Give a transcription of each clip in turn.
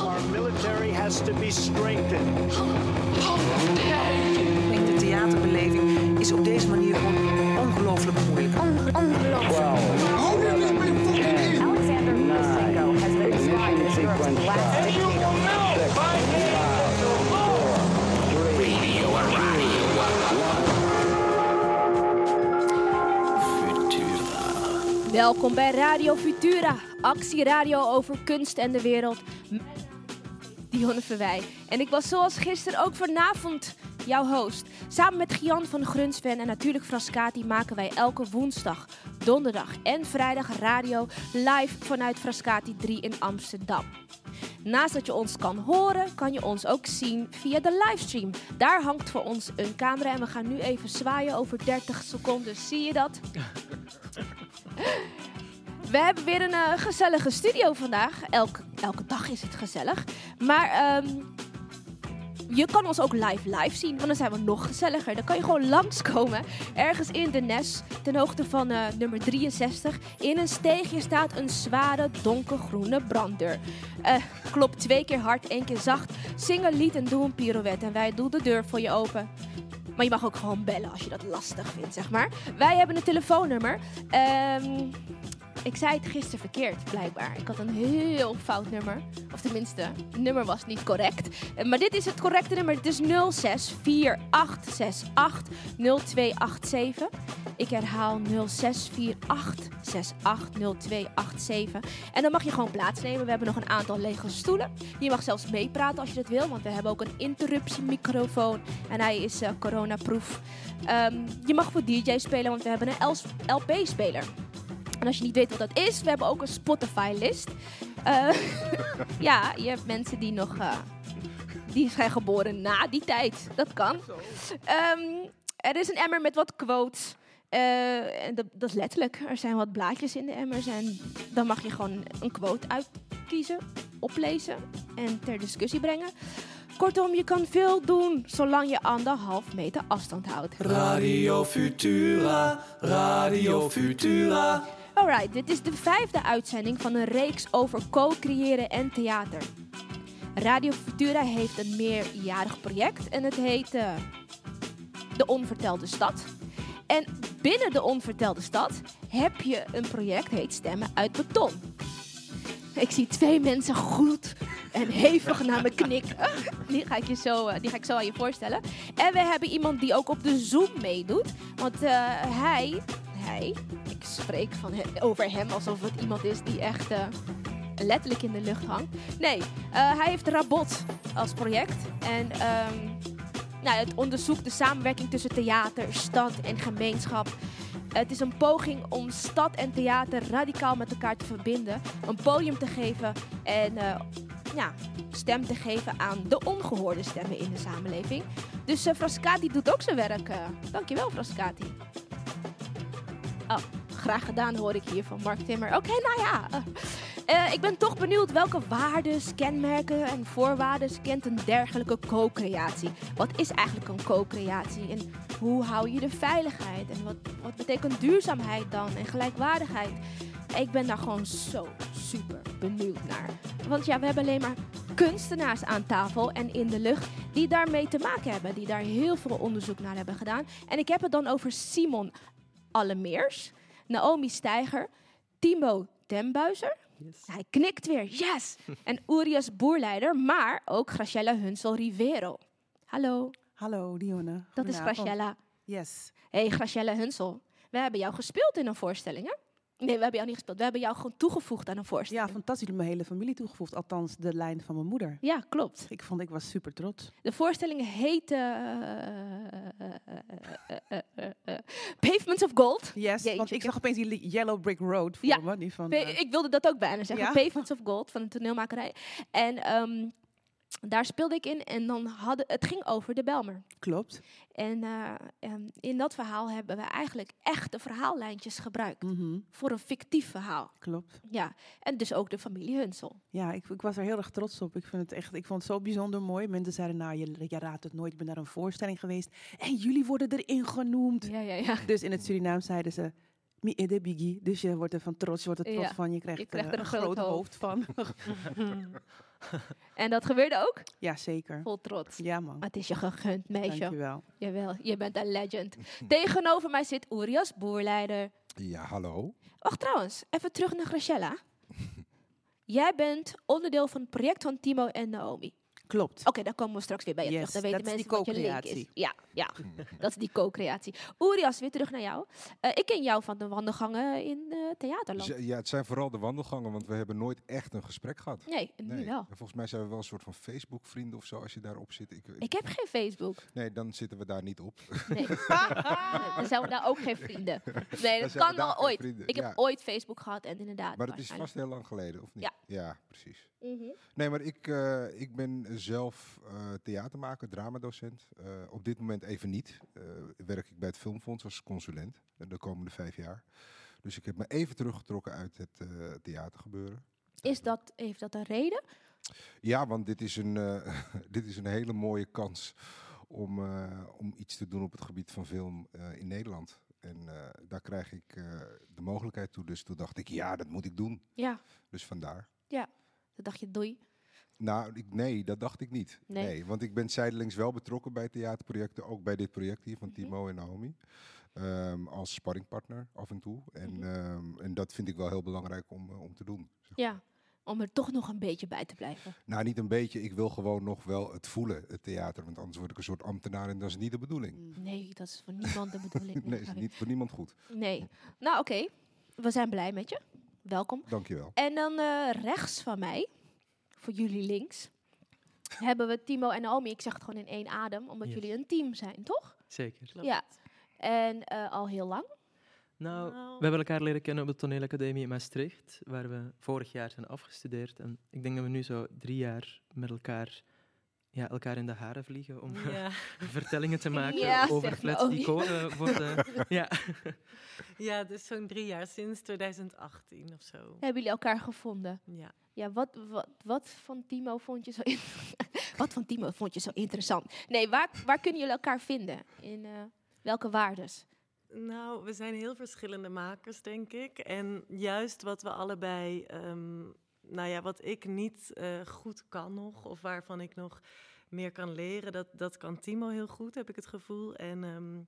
Our military has to be strengthened. De theaterbeleving is op deze manier ongelooflijk moeilijk. Alexander Welkom bij Radio Futura, actieradio over kunst en de wereld. M- Dionne Verwij. En ik was zoals gisteren ook vanavond jouw host. Samen met Gian van Grunsven en natuurlijk Frascati maken wij elke woensdag, donderdag en vrijdag radio live vanuit Frascati 3 in Amsterdam. Naast dat je ons kan horen, kan je ons ook zien via de livestream. Daar hangt voor ons een camera en we gaan nu even zwaaien over 30 seconden. Zie je dat? We hebben weer een eh, gezellige studio vandaag. Elke, elke dag is het gezellig. Maar ehm, je kan ons ook live live zien, want dan zijn we nog gezelliger. Dan kan je gewoon langskomen, ergens in de Nes, ten hoogte van eh, nummer 63. In een steegje staat een zware donkergroene branddeur. Eh, klop twee keer hard, één keer zacht. Zing een lied en doe een pirouette. En wij doen de deur voor je open. Maar je mag ook gewoon bellen als je dat lastig vindt, zeg maar. Wij hebben een telefoonnummer. Ehm, ik zei het gisteren verkeerd, blijkbaar. Ik had een heel fout nummer. Of tenminste, het nummer was niet correct. Eh, Maar dit is het correcte nummer. Het is 0648680287. Ik herhaal 0648680287. En dan mag je gewoon plaatsnemen. We hebben nog een aantal lege stoelen. Je mag zelfs meepraten als je dat wil. Want we hebben ook een interruptiemicrofoon. En hij is eh, coronaproof. Ehm, je mag voor DJ spelen, want we hebben een LP-speler. En als je niet weet wat dat is, we hebben ook een Spotify-list. Eh, ja, je hebt mensen die nog. eh, die zijn geboren na die tijd. Dat kan. Ehm, er is een emmer met wat quotes. Eh, en dat, dat is letterlijk. Er zijn wat blaadjes in de emmers. En dan mag je gewoon een quote uitkiezen, oplezen en ter discussie brengen. Kortom, je kan veel doen zolang je anderhalf meter afstand houdt. Radio Futura, Radio Futura. Alright, dit is de vijfde uitzending van een reeks over co-creëren en theater. Radio Futura heeft een meerjarig project en het heet eh, De Onvertelde Stad. En binnen De Onvertelde Stad heb je een project heet Stemmen uit Beton. Ik zie twee mensen goed en hevig naar me knikken. Die ga, ik je zo, eh, die ga ik zo aan je voorstellen. En we hebben iemand die ook op de Zoom meedoet. Want eh, hij, hij, spreek van over hem alsof het iemand is die echt eh, letterlijk in de lucht hangt. Nee, eh, hij heeft Rabot als project. En ehm, nou, het onderzoekt de samenwerking tussen theater, stad en gemeenschap. Het is een poging om stad en theater radicaal met elkaar te verbinden. Een podium te geven en eh, ja, stem te geven aan de ongehoorde stemmen in de samenleving. Dus eh, Frascati doet ook zijn werk. dankjewel, Frascati. Gedaan hoor ik hier van Mark Timmer. Oké, nou ja. eh, eh, ik ben toch benieuwd welke waarden, kenmerken en voorwaarden kent een dergelijke co-creatie. Wat is eigenlijk een co-creatie en hoe hou je de veiligheid en wat, wat betekent duurzaamheid dan en gelijkwaardigheid? Ik ben daar gewoon zo super benieuwd naar. Want ja, we hebben alleen maar kunstenaars aan tafel en in de lucht die daarmee te maken hebben, die daar heel veel onderzoek naar hebben gedaan. En ik heb het dan over Simon Allemeers, Naomi Steiger, Timo Tembuizer. Hij knikt weer, yes! En Urias Boerleider, maar ook Graciela Hunsel Rivero. Hallo, Hallo Dionne. dat is. Graciela. Yes. Hey Graciela Hunsel, we hebben jou gespeeld in een voorstelling, hè? Nee, we hebben jou niet gespeeld. We hebben jou gewoon toegevoegd aan een Ja, voorstelling. fantastisch. Mijn hele familie toegevoegd. Althans, de lijn van mijn moeder. Ja, klopt. Ik vond, ik was super trots. De voorstelling heette eh, eh, eh, Pavements of Gold. Yes, Jeetje, want ik zag opeens die Yellow Brick Road voor Ja, me. Die van, ik wilde dat ook bijna zeggen. Ja? Pavements of Gold van de toneelmakerij. En ehm, daar speelde ik in en dan hadden, het ging over de Belmer. klopt. En eh, ehm, in dat verhaal hebben we eigenlijk echte verhaallijntjes gebruikt. Mhm, Voor een fictief verhaal. klopt. Ja, en dus ook de familie Hunsel. Ja, ik, ik was er heel erg trots op. Ik, vind het echt, ik vond het zo bijzonder mooi. Mensen zeiden, nou, je, je raadt het nooit. Ik ben naar een voorstelling geweest. En jullie worden erin genoemd. Ja, ja, ja. Dus in het Surinaam zeiden ze, Mi ede biggie. Dus je wordt er van trots, je wordt er trots Ja, van. Je krijgt, je krijgt eh, er een een groot groot hoofd van. En dat gebeurde ook? ja, zeker. Vol trots. Ja, man. Maar het is je gegund, meisje. Dankjewel. Jawel, je bent een legend. Tegenover mij zit Urias, boerleider. Ja, hallo. Wacht trouwens, even terug naar Graciela. Jij bent onderdeel van het project van Timo en Naomi. Klopt. Oké, daar komen we straks weer bij je Yes, terug. Dan weten dat is mensen die wat je link is. co-creatie. Ja, ja. dat is die co-creatie. Urias, weer terug naar jou. Eh, ik ken jou van de wandelgangen in uh, Theaterland. Z- Ja, het zijn vooral de wandelgangen, want we hebben nooit echt een gesprek gehad. Nee, nu Nee. wel. En volgens mij zijn we wel een soort van Facebook-vrienden of zo, als je daarop zit. Ik, ik- Ik heb geen Facebook. Nee, dan zitten we daar niet op. Nee. Dan zijn we daar ook geen vrienden. Nee, dat kan wel ooit. Ik heb ja. ooit Facebook gehad en inderdaad. Maar dat is vast heel lang geleden, of niet? Ja. Precies. Mhm. Nee, maar ik, eh, ik ben zelf eh, theatermaker, dramadocent. Eh, op dit moment even niet. Werk ik bij het Filmfonds als consulent de komende vijf jaar. Dus ik heb me even teruggetrokken uit het theatergebeuren. Is dat, heeft dat een reden? Ja, want dit is een, dit is een hele mooie kans om, om iets te doen op het gebied van film in Nederland. En daar krijg ik de mogelijkheid toe. Dus toen dacht ik, ja, dat moet ik doen. Ja, Dus vandaar. Toen dacht je doei. Nou, ik, nee, dat dacht ik niet. Nee. Nee. want ik ben zijdelings wel betrokken bij theaterprojecten. Ook bij dit project hier van Mhm. Timo en Naomi. Ehm, als sparringpartner af en toe. En, Mhm. ehm, en dat vind ik wel heel belangrijk om, eh, om te doen. zeg Ja, om er toch nog een beetje bij te blijven. Nou, niet een beetje. Ik wil gewoon nog wel het voelen, het theater. Want anders word ik een soort ambtenaar en dat is niet de bedoeling. Nee, dat is voor niemand de bedoeling. Nee, is niet voor niemand goed. Nee. Nou, oké. We zijn blij met je. Welkom. Dankjewel. En dan eh, rechts van mij, voor jullie links, hebben we Timo en Naomi. Ik zeg het gewoon in één adem, omdat Yes. jullie een team zijn, toch? Zeker. Ja. En eh, al heel lang. Nou, Nou. we hebben elkaar leren kennen op de toneelacademie in Maastricht, waar we vorig jaar zijn afgestudeerd. En ik denk dat we nu zo drie jaar met elkaar, ja, elkaar in de haren vliegen om Ja. vertellingen te maken Ja, over flats die worden. ja. ja, dus zo'n drie jaar sinds 2018 of zo. Hebben jullie elkaar gevonden? Ja. Ja, wat, wat, wat van Timo vond je zo Wat van Timo vond je zo interessant? Nee, waar, waar kunnen jullie elkaar vinden? In eh, welke waardes? Nou, we zijn heel verschillende makers, denk ik. En juist wat we allebei, ehm, nou ja, wat ik niet eh, goed kan nog, of waarvan ik nog meer kan leren, dat, dat kan Timo heel goed, heb ik het gevoel. En, ehm,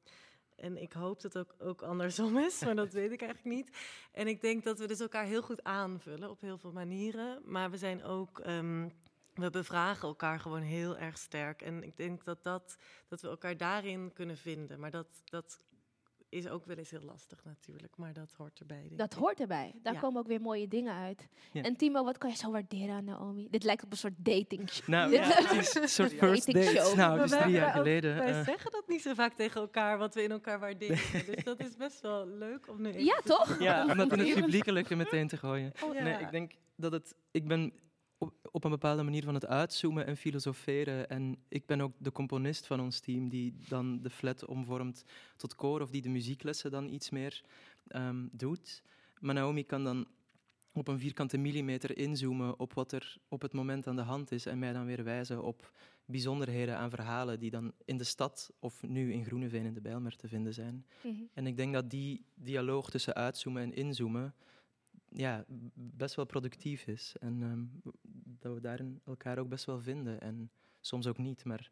en ik hoop dat het ook, ook andersom is, maar dat weet ik eigenlijk niet. En ik denk dat we dus elkaar heel goed aanvullen op heel veel manieren. Maar we zijn ook. ehm, we bevragen elkaar gewoon heel erg sterk. En ik denk dat, dat, dat we elkaar daarin kunnen vinden. Maar dat, dat is ook wel eens heel lastig natuurlijk. Maar dat hoort erbij. denk Dat ik. hoort erbij. Daar Ja. komen ook weer mooie dingen uit. Ja. En Timo, wat kan je zo waarderen aan Naomi? Dit lijkt op een soort dating. sh- Nou, ja, het is een soort first Dating date. show. Nou, dus wij- drie jaar wij ook- geleden. Wij eh, zeggen dat niet zo vaak tegen elkaar, wat we in elkaar waarderen. dus dat is best wel leuk om nu even Ja, toch? ja, om dat in het publiekelijke meteen te gooien. Oh, Nee, ik denk dat het. Ik ben op, een bepaalde manier van het uitzoomen en filosoferen. En ik ben ook de componist van ons team, die dan de flat omvormt tot koor, of die de muzieklessen dan iets meer ehm, doet. Maar Naomi kan dan op een vierkante millimeter inzoomen op wat er op het moment aan de hand is. En mij dan weer wijzen op bijzonderheden aan verhalen die dan in de stad of nu in Groeneveen in de Bijlmer te vinden zijn. Mhm. En ik denk dat die dialoog tussen uitzoomen en inzoomen ja, best wel productief is. En ehm, dat we daarin elkaar ook best wel vinden. En soms ook niet, maar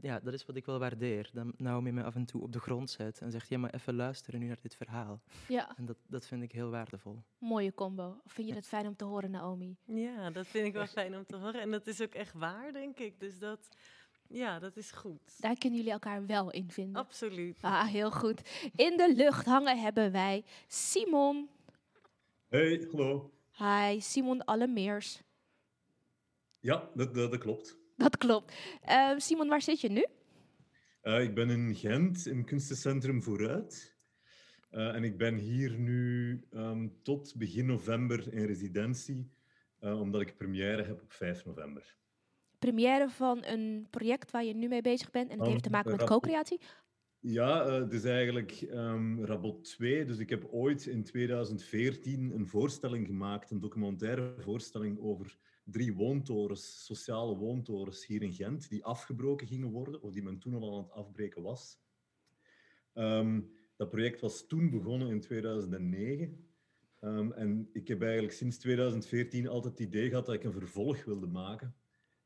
ja, dat is wat ik wel waardeer. Dat Naomi me af en toe op de grond zet en zegt, ja, maar even luisteren nu naar dit verhaal. Ja, En dat, dat vind ik heel waardevol. mooie combo. Vind je het fijn om te horen, Naomi? Ja, dat vind ik wel fijn om te horen. En dat is ook echt waar, denk ik. Dus dat, ja, dat is goed. Daar kunnen jullie elkaar wel in vinden. Absoluut. Ah, heel goed. In de lucht hangen hebben wij Simon. Hey, hallo. Hi, Simon Allemeers. Ja, dat, dat, dat klopt. Dat klopt. Ehm, Simon, waar zit je nu? Eh, ik ben in Gent, in Kunstencentrum Vooruit. Eh, en ik ben hier nu ehm, tot begin november in residentie, eh, omdat ik première heb op 5 november. Première van een project waar je nu mee bezig bent. En het Um, heeft te maken met co-creatie. Ja, het is eigenlijk ehm Rabot 2. Dus ik heb ooit in 2014 een voorstelling gemaakt, een documentaire voorstelling over drie woontorens, sociale woontorens hier in Gent, die afgebroken gingen worden, of die men toen al aan het afbreken was. Ehm, Dat project was toen begonnen in 2009. Ehm, en ik heb eigenlijk sinds 2014 altijd het idee gehad dat ik een vervolg wilde maken.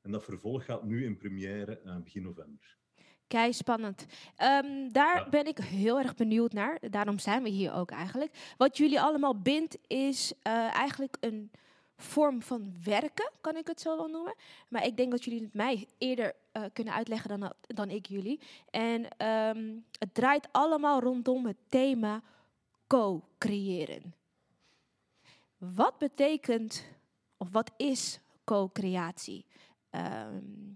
En dat vervolg gaat nu in première uh, begin november. Kei spannend. Um, daar Ja. ben ik heel erg benieuwd naar. Daarom zijn we hier ook eigenlijk. Wat jullie allemaal bindt is eh, eigenlijk een vorm van werken, kan ik het zo wel noemen. Maar ik denk dat jullie het mij eerder eh, kunnen uitleggen dan, dan ik jullie. En ehm, het draait allemaal rondom het thema co-creëren. Wat betekent, of wat is co-creatie? Ehm,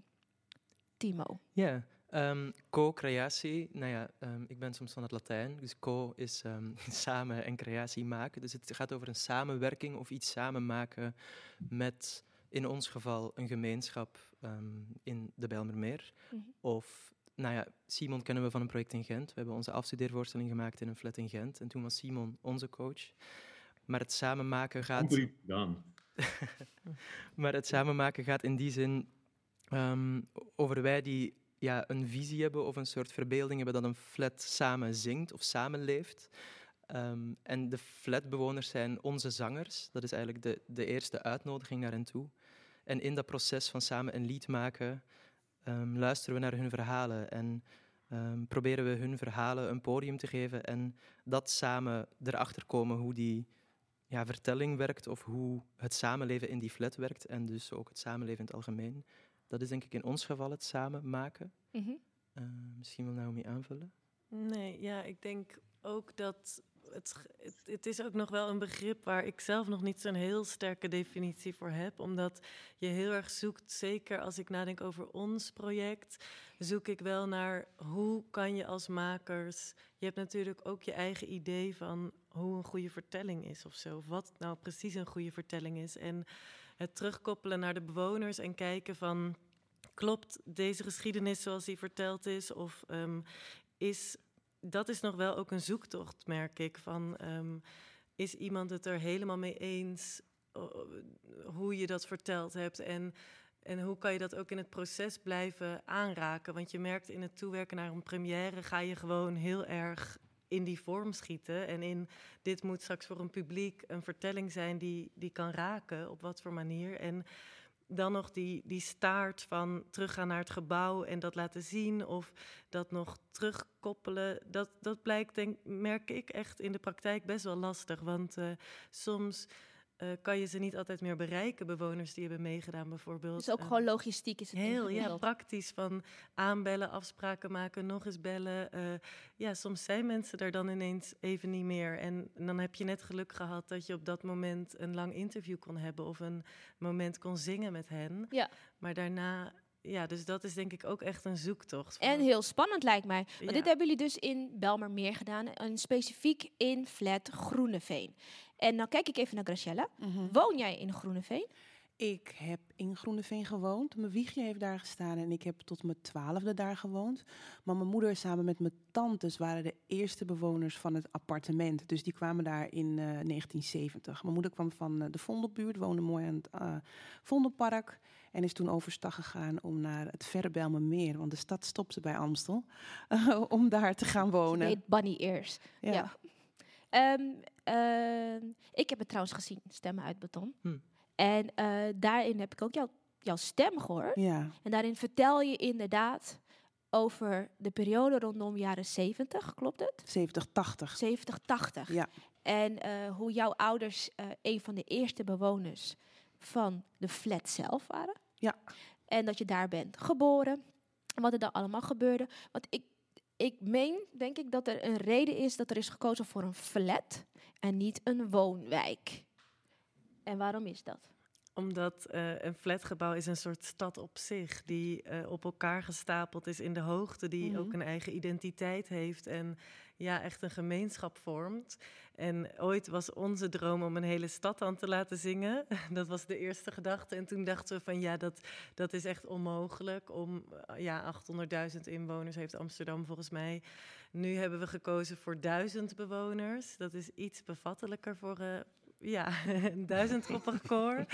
Timo. Ja, ehm, co-creatie. Nou ja, ehm, ik ben soms van het Latijn. Dus co is ehm, samen en creatie maken. Dus het gaat over een samenwerking of iets samen maken met, in ons geval, een gemeenschap ehm, in de Bijlmermeer. Mhm. Of, nou ja, Simon kennen we van een project in Gent. We hebben onze afstudeervoorstelling gemaakt in een flat in Gent. En toen was Simon onze coach. Maar het samen maken gaat... Gedaan. Maar het samenmaken gaat in die zin ehm, over wij die ja, een visie hebben of een soort verbeelding hebben dat een flat samen zingt of samenleeft. Ehm, en de flatbewoners zijn onze zangers. Dat is eigenlijk de, de eerste uitnodiging naar hen toe. En in dat proces van samen een lied maken, ehm, luisteren we naar hun verhalen en ehm, proberen we hun verhalen een podium te geven en dat samen erachter komen hoe die ja, vertelling werkt of hoe het samenleven in die flat werkt en dus ook het samenleven in het algemeen. Dat is denk ik in ons geval het samen maken. Mhm. Eh, misschien wil Naomi aanvullen. Nee, ja, ik denk ook dat het, het, het is ook nog wel een begrip waar ik zelf nog niet zo'n heel sterke definitie voor heb. Omdat je heel erg zoekt, zeker als ik nadenk over ons project, zoek ik wel naar hoe kan je als makers. Je hebt natuurlijk ook je eigen idee van hoe een goede vertelling is of zo. Of wat nou precies een goede vertelling is. En het terugkoppelen naar de bewoners en kijken van. Klopt deze geschiedenis zoals die verteld is? Of ehm, is dat is nog wel ook een zoektocht, merk ik. Van, ehm, is iemand het er helemaal mee eens hoe je dat verteld hebt? En, en hoe kan je dat ook in het proces blijven aanraken? Want je merkt in het toewerken naar een première ga je gewoon heel erg in die vorm schieten. En in dit moet straks voor een publiek een vertelling zijn die, die kan raken, op wat voor manier. En dan nog die, die staart van teruggaan naar het gebouw en dat laten zien of dat nog terugkoppelen. Dat, dat blijkt, denk, merk ik echt in de praktijk best wel lastig. Want eh, soms eh, kan je ze niet altijd meer bereiken, bewoners die hebben meegedaan bijvoorbeeld. Dus ook Eh, gewoon logistiek is het Heel ja, praktisch van aanbellen, afspraken maken, nog eens bellen. Eh, ja, soms zijn mensen er dan ineens even niet meer. En dan heb je net geluk gehad dat je op dat moment een lang interview kon hebben of een moment kon zingen met hen. Ja. Maar daarna, ja, dus dat is denk ik ook echt een zoektocht. En heel spannend lijkt mij. Want Ja. dit hebben jullie dus in Belmermeer gedaan. En specifiek in flat Groeneveen. En dan kijk ik even naar Graciella. Mhm. Woon jij in Groeneveen? Ik heb in Groeneveen gewoond. Mijn wiegje heeft daar gestaan en ik heb tot mijn twaalfde daar gewoond. Maar mijn moeder samen met mijn tantes waren de eerste bewoners van het appartement. Dus die kwamen daar in eh, 1970. Mijn moeder kwam van eh, de Vondelbuurt, woonde mooi aan het eh, Vondelpark. En is toen overstag gegaan om naar het verre Bijlmermeer. Want de stad stopte bij Amstel. om daar te gaan wonen. Nee, Bunny Ears. Ja. Ja. Ehm, ehm, ik heb het trouwens gezien, Stemmen uit Beton. Hm. En eh, daarin heb ik ook jouw, jouw stem gehoord. ja. En daarin vertel je inderdaad over de periode rondom jaren 70, klopt het? 70, 80. 70, 80. Ja. En eh, hoe jouw ouders eh, een van de eerste bewoners van de flat zelf waren. Ja. En dat je daar bent geboren. En wat er dan allemaal gebeurde. Want ik, ik meen, denk ik, dat er een reden is dat er is gekozen voor een flat en niet een woonwijk. En waarom is dat? Omdat eh, een flatgebouw is een soort stad op zich, die eh, op elkaar gestapeld is in de hoogte, die Mhm. ook een eigen identiteit heeft en ja, echt een gemeenschap vormt. En ooit was onze droom om een hele stad aan te laten zingen. Dat was de eerste gedachte. En toen dachten we van ja, dat, dat is echt onmogelijk. Om eh, ja, 800.000 inwoners heeft Amsterdam volgens mij. Nu hebben we gekozen voor duizend bewoners. Dat is iets bevattelijker voor, eh, ja, een duizendkoppig koor.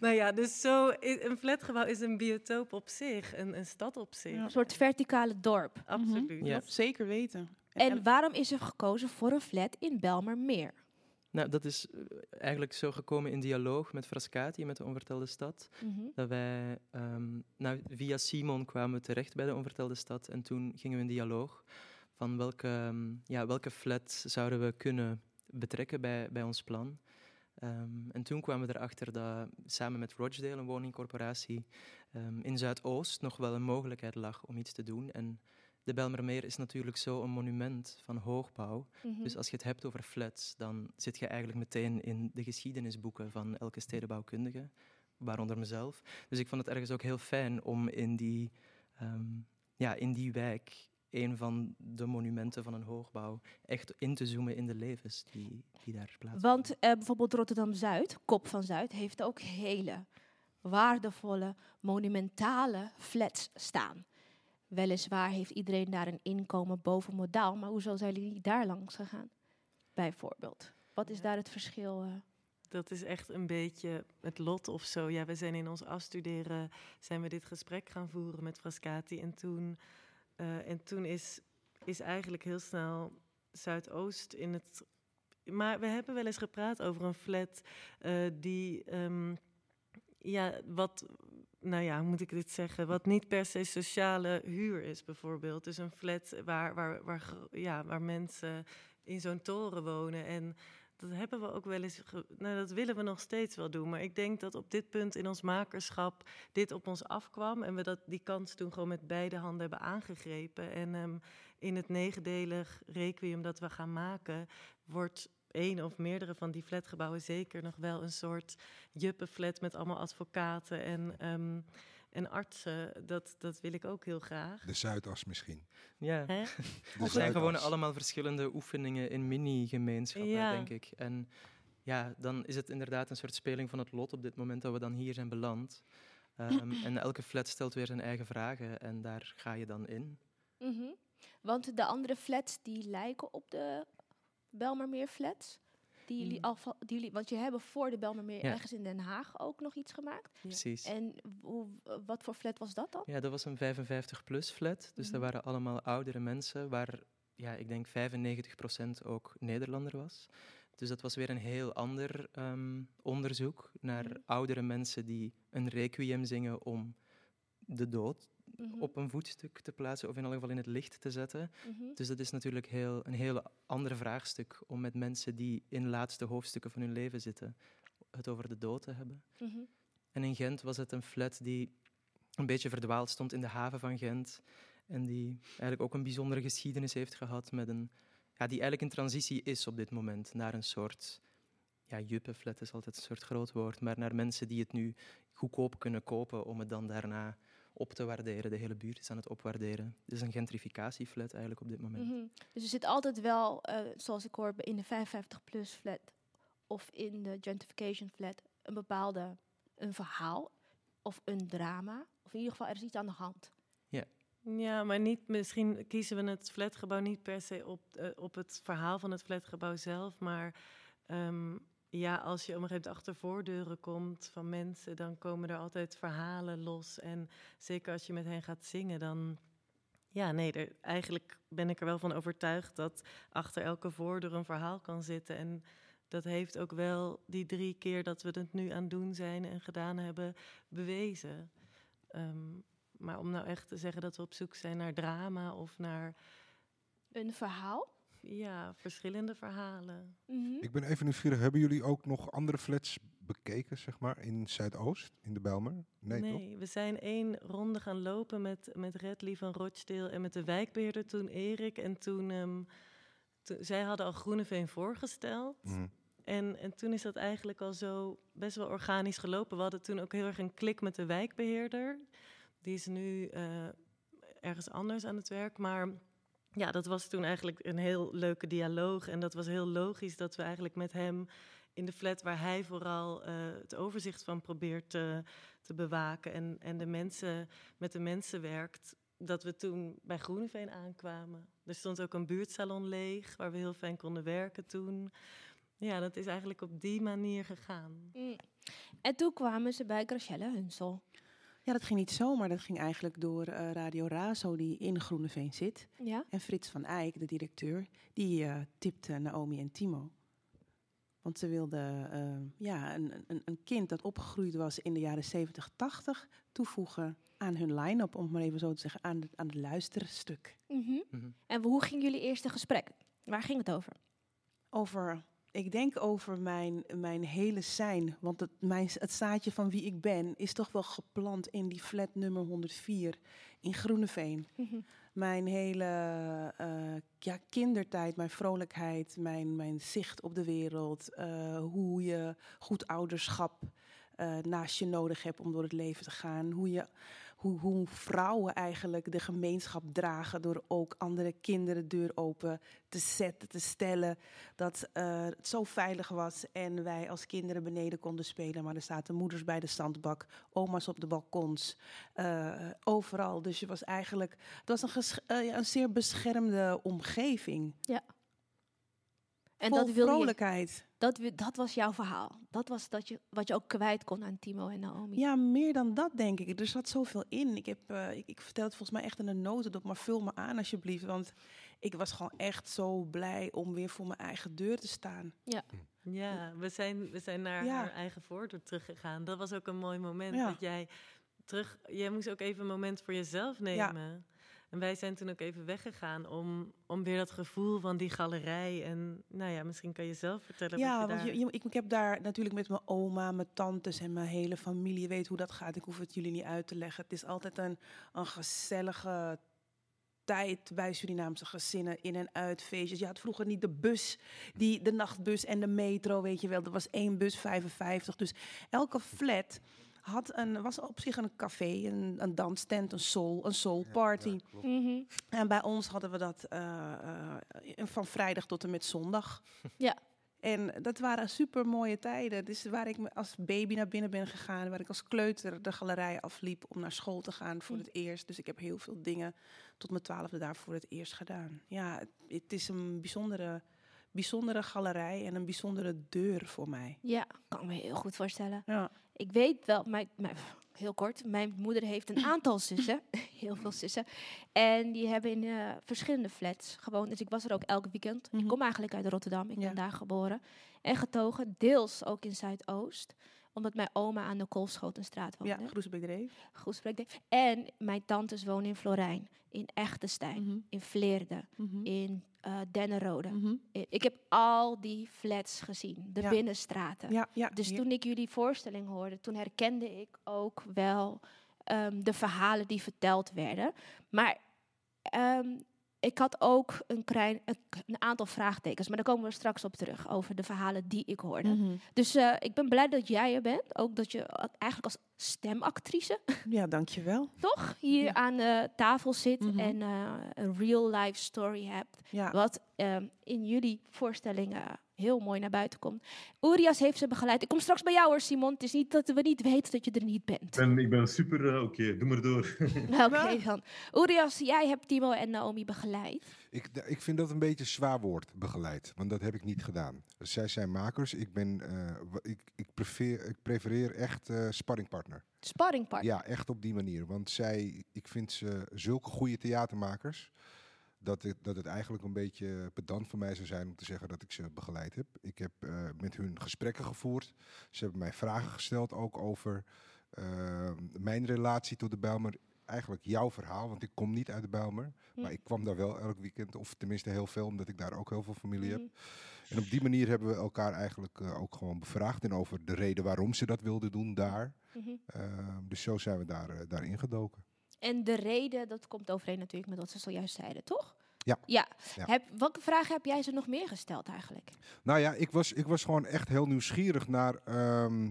nou ja, dus zo, een flatgebouw is een biotoop op zich, een, een stad op zich. Ja. Een soort verticale dorp. Absoluut. Ja. Zeker weten. En waarom is er gekozen voor een flat in Belmermeer? Nou, dat is eh, eigenlijk zo gekomen in dialoog met Frascati, met de Onvertelde Stad. Mhm. Dat wij, ehm, nou, via Simon kwamen we terecht bij de Onvertelde Stad en toen gingen we in dialoog van welke, ehm, ja, welke flat zouden we kunnen betrekken bij, bij ons plan. Ehm, en toen kwamen we erachter dat samen met Rochdale, een woningcorporatie, ehm, in Zuidoost nog wel een mogelijkheid lag om iets te doen. En de Belmermeer is natuurlijk zo een monument van hoogbouw. Mhm. Dus als je het hebt over flats, dan zit je eigenlijk meteen in de geschiedenisboeken van elke stedenbouwkundige, waaronder mezelf. Dus ik vond het ergens ook heel fijn om in die, ehm, ja, in die wijk een van de monumenten van een hoogbouw echt in te zoomen in de levens die, die daar plaatsvinden. Want eh, bijvoorbeeld Rotterdam-Zuid, Kop van Zuid, heeft ook hele waardevolle, monumentale flats staan. Weliswaar heeft iedereen daar een inkomen boven modaal, maar hoezo zijn jullie daar langs gegaan? Bijvoorbeeld. Wat is Ja. daar het verschil? eh? Dat is echt een beetje het lot of zo. Ja, we zijn in ons afstuderen, zijn we dit gesprek gaan voeren met Frascati. En toen, eh, en toen is, is eigenlijk heel snel Zuidoost in het... Maar we hebben wel eens gepraat over een flat eh, die... ehm, ja, wat... Nou ja, hoe moet ik dit zeggen? Wat niet per se sociale huur is, bijvoorbeeld. Dus een flat waar, waar, waar, ja, waar mensen in zo'n toren wonen. En dat hebben we ook wel eens. nou, dat willen we nog steeds wel doen. Maar ik denk dat op dit punt in ons makerschap dit op ons afkwam. En we dat, die kans toen gewoon met beide handen hebben aangegrepen. En ehm, in het negendelig requiem dat we gaan maken, wordt één of meerdere van die flatgebouwen zeker nog wel een soort juppenflat met allemaal advocaten en, ehm, en artsen. Dat, dat wil ik ook heel graag. De Zuidas misschien. Ja, Hè? Het zijn gewoon allemaal verschillende oefeningen in mini-gemeenschappen, Ja. denk ik. En ja, dan is het inderdaad een soort speling van het lot op dit moment dat we dan hier zijn beland. Ehm, en elke flat stelt weer zijn eigen vragen en daar ga je dan in. Mhm. Want de andere flats die lijken op de Belmermeer flats. Die jullie Mm. al die jullie, want je hebben voor de Belmermeer Ja. ergens in Den Haag ook nog iets gemaakt. Ja. Precies. En hoe, wat voor flat was dat dan? Ja, dat was een 55-plus flat. Dus dat Mhm. waren allemaal oudere mensen, waar ja, ik denk 95% ook Nederlander was. Dus dat was weer een heel ander ehm, onderzoek naar Mhm. oudere mensen die een requiem zingen om de dood Mhm, op een voetstuk te plaatsen, of in elk geval in het licht te zetten. mhm. Dus dat is natuurlijk heel, een heel ander vraagstuk om met mensen die in laatste hoofdstukken van hun leven zitten, het over de dood te hebben. Mhm. En in Gent was het een flat die een beetje verdwaald stond in de haven van Gent. En die eigenlijk ook een bijzondere geschiedenis heeft gehad met een... Ja, die eigenlijk in transitie is op dit moment naar een soort... Ja, juppenflat is altijd een soort groot woord, maar naar mensen die het nu goedkoop kunnen kopen om het dan daarna op te waarderen. De hele buurt is aan het opwaarderen. Het is een gentrificatieflat eigenlijk op dit moment. Mhm. Dus er zit altijd wel, eh, zoals ik hoor, in de 55-plus flat of in de gentrification flat een bepaalde een verhaal of een drama. Of in ieder geval, er is iets aan de hand. Ja, maar niet, misschien kiezen we het flatgebouw niet per se op, eh, op het verhaal van het flatgebouw zelf. Maar ehm, ja, als je op een gegeven moment achter voordeuren komt van mensen, dan komen er altijd verhalen los. En zeker als je met hen gaat zingen, dan. Ja, nee, eigenlijk ben ik er wel van overtuigd dat achter elke voordeur een verhaal kan zitten. En dat heeft ook wel die drie keer dat we het nu aan doen zijn en gedaan hebben, bewezen. Ehm, maar om nou echt te zeggen dat we op zoek zijn naar drama of naar Een verhaal. Ja, verschillende verhalen. Mhm. Ik ben even nieuwsgierig. Hebben jullie ook nog andere flats bekeken, zeg maar, in Zuidoost, in de Bijlmer? Nee, toch? we zijn één ronde gaan lopen met, met Redley van Rochdale en met de wijkbeheerder toen Erik. En toen, ehm, zij hadden al Groeneveen voorgesteld. Mhm. En, en toen is dat eigenlijk al zo best wel organisch gelopen. We hadden toen ook heel erg een klik met de wijkbeheerder. Die is nu eh, ergens anders aan het werk. Maar ja, dat was toen eigenlijk een heel leuke dialoog. En dat was heel logisch dat we eigenlijk met hem in de flat waar hij vooral eh, het overzicht van probeert te, te bewaken en, en de mensen, met de mensen werkt, dat we toen bij Groeneveen aankwamen. Er stond ook een buurtsalon leeg waar we heel fijn konden werken toen. Ja, dat is eigenlijk op die manier gegaan. Mm. En toen kwamen ze bij Gracielle Hunsel. Ja, dat ging niet zomaar. Dat ging eigenlijk door eh, Radio Razo, die in Groeneveen zit. Ja? En Frits van Eyck, de directeur, die eh, tipte Naomi en Timo. Want ze wilden eh, ja, een, een, een kind dat opgegroeid was in de jaren 70, 80 toevoegen aan hun line-up, om het maar even zo te zeggen, aan, de, aan het luisterstuk. Mhm. Mhm. En hoe ging jullie eerste gesprek? Waar ging het over? Over, ik denk over mijn, mijn hele zijn. Want het, mijn, het zaadje van wie ik ben is toch wel geplant in die flat nummer 104 in Groeneveen. Mhm. Mijn hele eh, ja, kindertijd, mijn vrolijkheid, mijn, mijn zicht op de wereld. eh, hoe je goed ouderschap eh, naast je nodig hebt om door het leven te gaan. Hoe, je, hoe, hoe vrouwen eigenlijk de gemeenschap dragen door ook andere kinderen de deur open te zetten, te stellen. Dat eh, het zo veilig was en wij als kinderen beneden konden spelen. Maar er zaten moeders bij de zandbak, oma's op de balkons, eh, overal. Dus je was eigenlijk, het was een, ja, een zeer beschermde omgeving. En Vol dat wilde je, vrolijkheid. dat, wi- dat was jouw verhaal. Dat was dat je, wat je ook kwijt kon aan Timo en Naomi. Ja, meer dan dat denk ik. Er zat zoveel in. Ik, heb, eh, ik, ik vertel het volgens mij echt in een notendop, maar vul me aan alsjeblieft. Want ik was gewoon echt zo blij om weer voor mijn eigen deur te staan. Ja, we zijn, we zijn naar Ja. haar eigen voordeur teruggegaan. Dat was ook een mooi moment Ja. dat jij terug... Jij moest ook even een moment voor jezelf nemen. En wij zijn toen ook even weggegaan om, om weer dat gevoel van die galerij. En nou ja, misschien kan je zelf vertellen ja, wat je want daar... je, je- ik, ik heb daar natuurlijk met mijn oma, mijn tantes en mijn hele familie. Je weet hoe dat gaat. Ik hoef het jullie niet uit te leggen. Het is altijd een, een gezellige tijd bij Surinaamse gezinnen in en uit feestjes. Je had vroeger niet de bus, die, de nachtbus en de metro, weet je wel. Er was één bus, 55. Dus elke flat had een, was op zich een café, een, een danstent, een soul, een soul party. Mhm. En bij ons hadden we dat eh, eh, van vrijdag tot en met zondag. Ja. En dat waren super mooie tijden. Dus waar ik als baby naar binnen ben gegaan, waar ik als kleuter de galerij afliep om naar school te gaan voor Mm. het eerst. Dus ik heb heel veel dingen tot mijn twaalfde daar voor het eerst gedaan. Ja, het, het is een bijzondere, bijzondere galerij en een bijzondere deur voor mij. Ja, kan me heel goed voorstellen. Ja. Ik weet wel, mijn, mijn, heel kort, mijn moeder heeft een aantal zussen, heel veel zussen. En die hebben in eh, verschillende flats gewoond. Dus ik was er ook elk weekend. Mhm. Ik kom eigenlijk uit Rotterdam, ik Ja. ben daar geboren. En getogen, deels ook in Zuidoost. Omdat mijn oma aan de Kolfschotenstraat woonde. Ja, Groesbeekdreef. Ik. En mijn tantes wonen in Florijn, in Echtestein, Mhm. in Vleerden, Mhm. in Dennenrode. I- Ik heb al die flats gezien, de Ja. binnenstraten. Ja, ja. Dus toen ik jullie voorstelling hoorde, toen herkende ik ook wel ehm, de verhalen die verteld werden. Maar ehm, ik had ook een, klein, een, aantal vraagtekens, maar daar komen we straks op terug over de verhalen die ik hoorde. Mhm. Dus eh, ik ben blij dat jij er bent, ook dat je eh, eigenlijk als stemactrice Ja, dankjewel. toch hier Ja. aan de tafel zit Mhm. en eh, een real life story hebt. Ja. Wat ehm, in jullie voorstellingen heel mooi naar buiten komt. Urias heeft ze begeleid. Ik kom straks bij jou hoor, Simon. Het is niet dat we niet weten dat je er niet bent. Ik ben, ik ben super... eh, Oké, doe maar door. Oké dan. Urias, jij hebt Timo en Naomi begeleid. Ik, ik vind dat een beetje een zwaar woord, begeleid. Want dat heb ik niet gedaan. Zij zijn makers. Ik, ben, eh, ik, ik, prefereer, ik prefereer echt eh sparringpartner. Sparringpartner. Ja, echt op die manier. Want zij, ik vind ze zulke goede theatermakers. Dat het, dat het eigenlijk een beetje pedant voor mij zou zijn om te zeggen dat ik ze begeleid heb. Ik heb eh, met hun gesprekken gevoerd. Ze hebben mij vragen gesteld ook over eh, mijn relatie tot de Bijlmer. Eigenlijk jouw verhaal, want ik kom niet uit de Bijlmer. Hm. Maar ik kwam daar wel elk weekend, of tenminste heel veel, omdat ik daar ook heel veel familie heb. Mhm. En op die manier hebben we elkaar eigenlijk eh, ook gewoon bevraagd. En over de reden waarom ze dat wilden doen daar. Eh, dus zo zijn we daar, daarin gedoken. En de reden, dat komt overeen natuurlijk met wat ze zojuist zeiden, toch? Ja. ja. Ja. Heb, welke vragen heb jij ze nog meer gesteld eigenlijk? Nou ja, ik was, ik was gewoon echt heel nieuwsgierig naar ehm,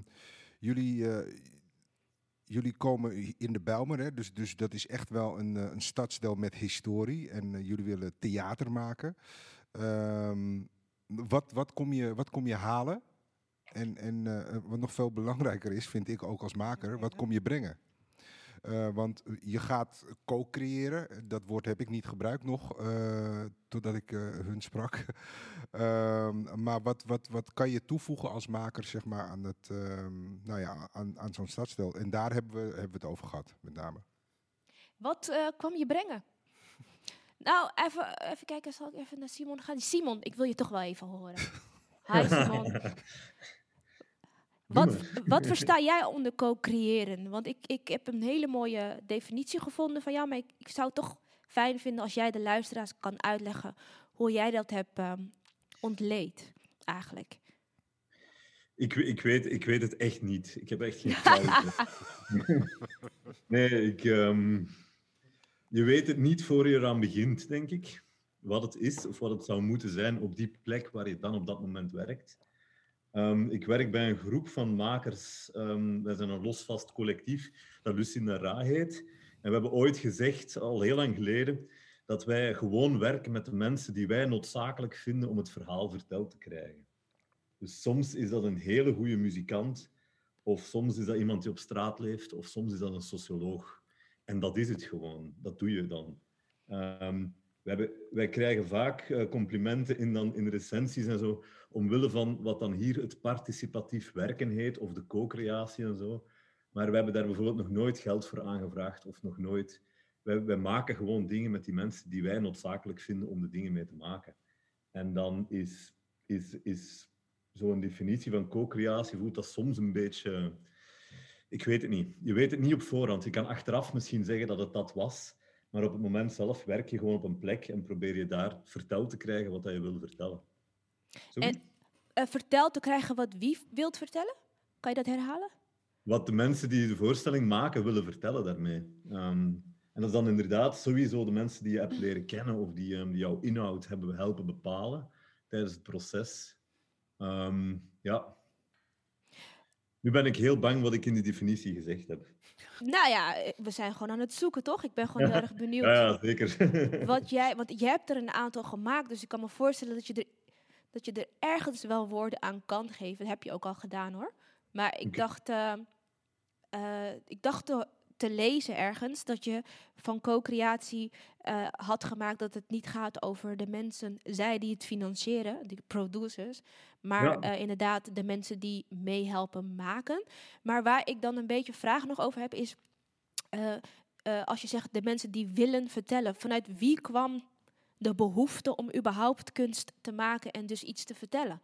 jullie. eh, jullie komen in de Bijlmer, hè? Dus, dus dat is echt wel een, eh, een stadsdeel met historie. En eh, jullie willen theater maken. Ehm, wat, wat, kom je, wat kom je halen? En, en wat nog veel belangrijker is, vind ik ook als maker, wat kom je brengen? Eh, want je gaat co-creëren. Dat woord heb ik niet gebruikt nog, eh, totdat ik eh, hun sprak. Ehm, maar wat, wat, wat kan je toevoegen als maker zeg maar, aan, het, ehm, nou ja, aan, aan zo'n stadsdeel? En daar hebben we, hebben we het over gehad, met name. Wat kwam je brengen? Nou, even, even kijken, zal ik even naar Simon gaan? Simon, ik wil je toch wel even horen. Hi Simon. Wat, wat versta jij onder co-creëren? Want ik, ik heb een hele mooie definitie gevonden van jou, maar ik, ik zou het toch fijn vinden als jij de luisteraars kan uitleggen hoe jij dat hebt ehm, ontleed, eigenlijk. Ik, ik, weet, ik weet het echt niet. Ik heb echt geen flauw idee. nee, ik, ehm, je weet het niet voor je eraan begint, denk ik. Wat het is of wat het zou moeten zijn op die plek waar je dan op dat moment werkt. Ehm, ik werk bij een groep van makers. ehm wij zijn een losvast collectief dat Lucinda Ra heet. En we hebben ooit gezegd, al heel lang geleden, dat wij gewoon werken met de mensen die wij noodzakelijk vinden om het verhaal verteld te krijgen. Dus soms is dat een hele goede muzikant, of soms is dat iemand die op straat leeft, of soms is dat een socioloog. En dat is het gewoon. Dat doe je dan. We hebben, wij krijgen vaak eh, complimenten in, dan, in recensies en zo, omwille van wat dan hier het participatief werken heet, of de co-creatie en zo. Maar we hebben daar bijvoorbeeld nog nooit geld voor aangevraagd, of nog nooit... Wij, wij maken gewoon dingen met die mensen die wij noodzakelijk vinden om de dingen mee te maken. En dan is, is, is zo'n definitie van co-creatie, voelt dat soms een beetje... Ik weet het niet. Je weet het niet op voorhand. Je kan achteraf misschien zeggen dat het dat was, maar op het moment zelf werk je gewoon op een plek en probeer je daar verteld te krijgen wat je wil vertellen. Zo? En eh, vertel te krijgen wat wie wilt vertellen? Kan je dat herhalen? Wat de mensen die de voorstelling maken willen vertellen daarmee. Ehm, en dat is dan inderdaad sowieso de mensen die je hebt leren kennen of die, ehm, die jouw inhoud hebben helpen bepalen tijdens het proces. Ehm, ja. Nu ben ik heel bang wat ik in die definitie gezegd heb. Nou ja, eh, we zijn gewoon aan het zoeken, toch? Ik ben gewoon heel erg benieuwd. Ja, zeker. Wat jij, want je hebt er een aantal gemaakt, dus ik kan me voorstellen dat je er, dat je er ergens wel woorden aan kan geven. Dat heb je ook al gedaan hoor. Maar ik dacht, eh, eh, ik dacht te, te lezen ergens dat je van co-creatie eh, had gemaakt dat het niet gaat over de mensen, zij die het financieren, de producers, maar Ja. eh, inderdaad de mensen die meehelpen maken. Maar waar ik dan een beetje vragen nog over heb is, eh, als je zegt de mensen die willen vertellen, vanuit wie kwam de behoefte om überhaupt kunst te maken en dus iets te vertellen?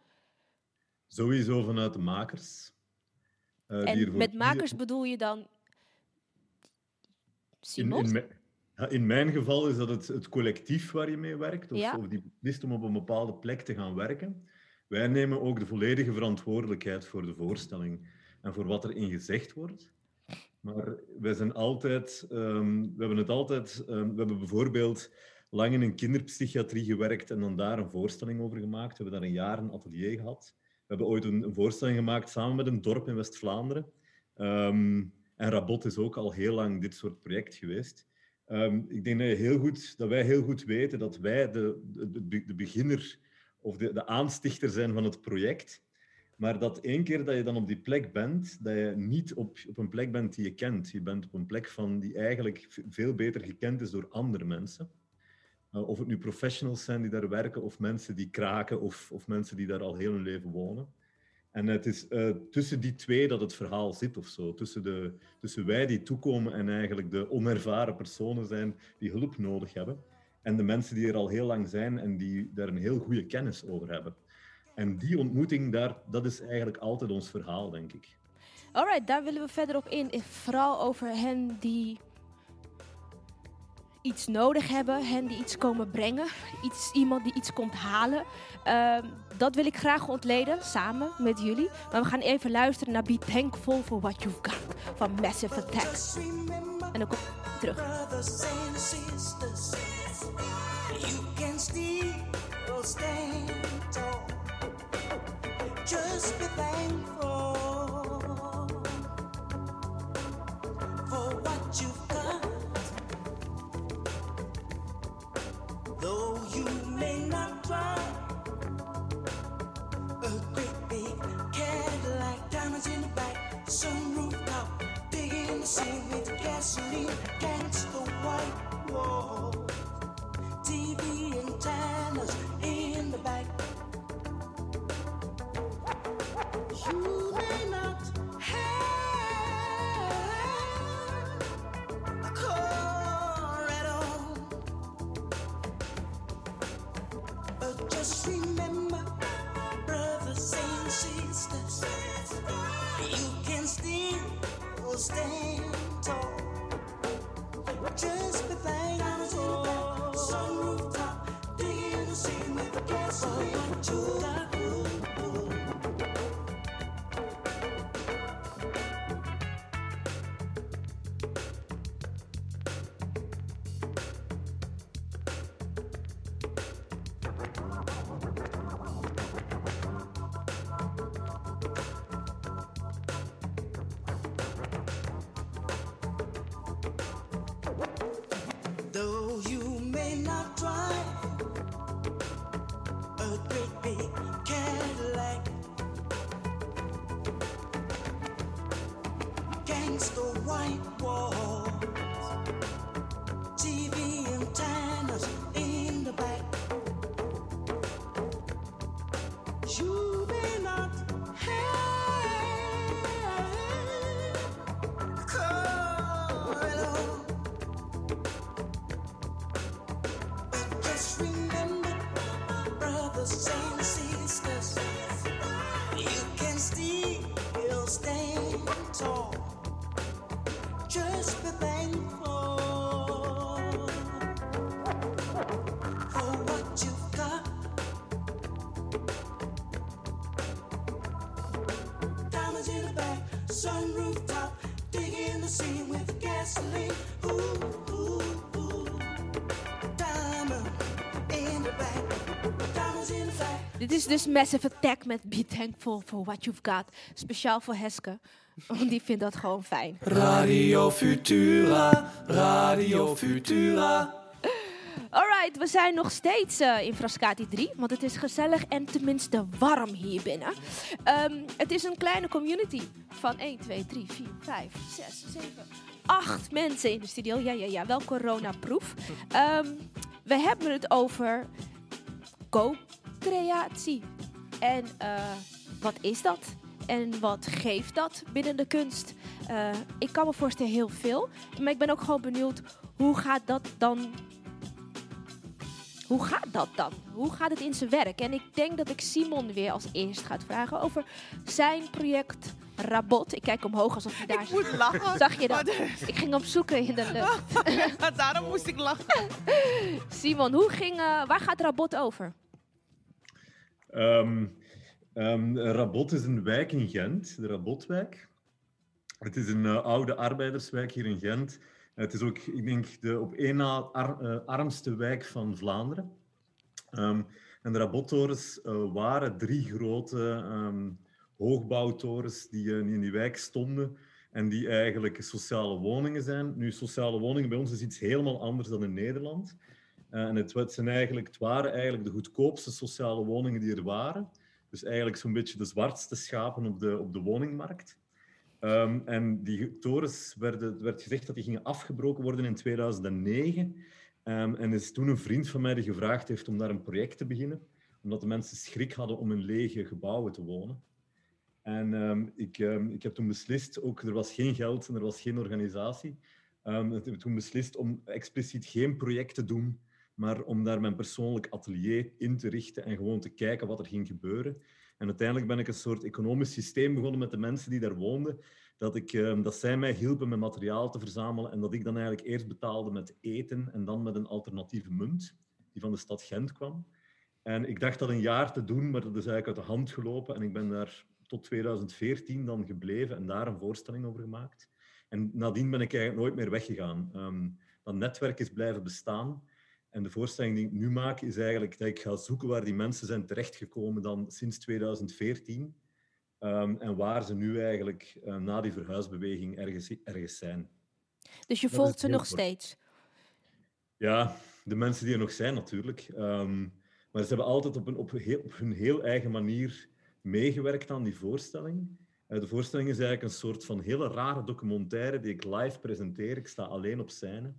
Sowieso vanuit de makers. En met makers bedoel je dan In, in, ja, in mijn geval is dat het, het collectief waar je mee werkt, of, Ja. of die beslist om op een bepaalde plek te gaan werken. Wij nemen ook de volledige verantwoordelijkheid voor de voorstelling en voor wat er in gezegd wordt. Maar wij zijn altijd, ehm, we hebben het altijd, ehm, we hebben bijvoorbeeld lang in een kinderpsychiatrie gewerkt en dan daar een voorstelling over gemaakt. We hebben daar een jaar een atelier gehad. We hebben ooit een, een voorstelling gemaakt samen met een dorp in West-Vlaanderen. Ehm, en Rabot is ook al heel lang dit soort project geweest. Ehm, ik denk dat, heel goed, dat wij heel goed weten dat wij de, de, de, beginner of de, de aanstichter zijn van het project. Maar dat één keer dat je dan op die plek bent, dat je niet op, op een plek bent die je kent. Je bent op een plek van die eigenlijk veel beter gekend is door andere mensen. Uh, of het nu professionals zijn die daar werken, of mensen die kraken, of, of mensen die daar al heel hun leven wonen. En het is uh, tussen die twee dat het verhaal zit of zo. Tussen, de, tussen wij die toekomen en eigenlijk de onervaren personen zijn die hulp nodig hebben. En de mensen die er al heel lang zijn en die daar een heel goede kennis over hebben. En die ontmoeting, daar, dat is eigenlijk altijd ons verhaal, denk ik. Alright, daar willen we verder op in. Vooral over hen die iets nodig hebben, hen die iets komen brengen, iets, iemand die iets komt halen. Um, dat wil ik graag ontleden, samen met jullie. Maar we gaan even luisteren naar Be Thankful for What You've Got van Massive Attack. En dan kom ik terug. Just be gasoline against the white wall. Gangsta white walls, TV antennas in the back. You may not have at all. Just remember, brothers and sisters, you can still stand tall. Sunroof top, digging the sea with gasoline. Ooh, ooh, ooh. Diamond in the back, diamonds in the back. Dit is dus Massive Attack met Be Thankful for What You've Got. Speciaal voor Heske, want die vindt dat gewoon fijn. Radio Futura, Radio Futura. We zijn nog steeds eh, in Frascati 3, want het is gezellig en tenminste warm hier binnen. Ehm, het is een kleine community van 1, 2, 3, 4, 5, 6, 7, 8 mensen in de studio. Ja, ja, ja, wel coronaproof. Ehm we hebben het over co-creatie. En eh, wat is dat? En wat geeft dat binnen de kunst? Eh, ik kan me voorstellen heel veel. Maar ik ben ook gewoon benieuwd, hoe gaat dat dan hoe gaat dat dan? Hoe gaat het in zijn werk? En ik denk dat ik Simon weer als eerst ga vragen over zijn project Rabot. Ik kijk omhoog alsof hij daar Ik moet lachen. Zag je dat? Ik ging opzoeken in de lucht. Daarom moest ik lachen. Simon, hoe ging, eh, waar gaat Rabot over? Ehm, ehm, Rabot is een wijk in Gent, de Rabotwijk. Het is een eh, oude arbeiderswijk hier in Gent. Het is ook, ik denk, de op één na eh, armste wijk van Vlaanderen. Ehm, en de Rabottorens eh, waren drie grote ehm, hoogbouwtorens die, eh, die in die wijk stonden en die eigenlijk sociale woningen zijn. Nu, sociale woningen bij ons is iets helemaal anders dan in Nederland. En het, eigenlijk, het waren eigenlijk de goedkoopste sociale woningen die er waren. Dus eigenlijk zo'n beetje de zwartste schapen op de, op de woningmarkt. Ehm, en die torens werden, werd gezegd dat die gingen afgebroken worden in 2009. Ehm, en is toen een vriend van mij die gevraagd heeft om daar een project te beginnen, omdat de mensen schrik hadden om in lege gebouwen te wonen. En ehm, ik, ik heb toen beslist, ook er was geen geld en er was geen organisatie, ehm, ik heb toen beslist om expliciet geen project te doen, maar om daar mijn persoonlijk atelier in te richten en gewoon te kijken wat er ging gebeuren. En uiteindelijk ben ik een soort economisch systeem begonnen met de mensen die daar woonden, dat, ik, ehm, dat zij mij hielpen met materiaal te verzamelen en dat ik dan eigenlijk eerst betaalde met eten en dan met een alternatieve munt die van de stad Gent kwam. En ik dacht dat een jaar te doen, maar dat is eigenlijk uit de hand gelopen en ik ben daar tot 2014 dan gebleven en daar een voorstelling over gemaakt. En nadien ben ik eigenlijk nooit meer weggegaan. Ehm, dat netwerk is blijven bestaan. En de voorstelling die ik nu maak is eigenlijk dat ik ga zoeken waar die mensen zijn terechtgekomen dan sinds 2014. ehm, en waar ze nu eigenlijk eh, na die verhuisbeweging ergens, ergens zijn. Dus je Dat volgt ze nog steeds. Ja, de mensen die er nog zijn natuurlijk. Ehm, maar ze hebben altijd op, een, op, heel, op hun heel eigen manier meegewerkt aan die voorstelling. Eh, de voorstelling is eigenlijk een soort van hele rare documentaire die ik live presenteer. Ik sta alleen op scène.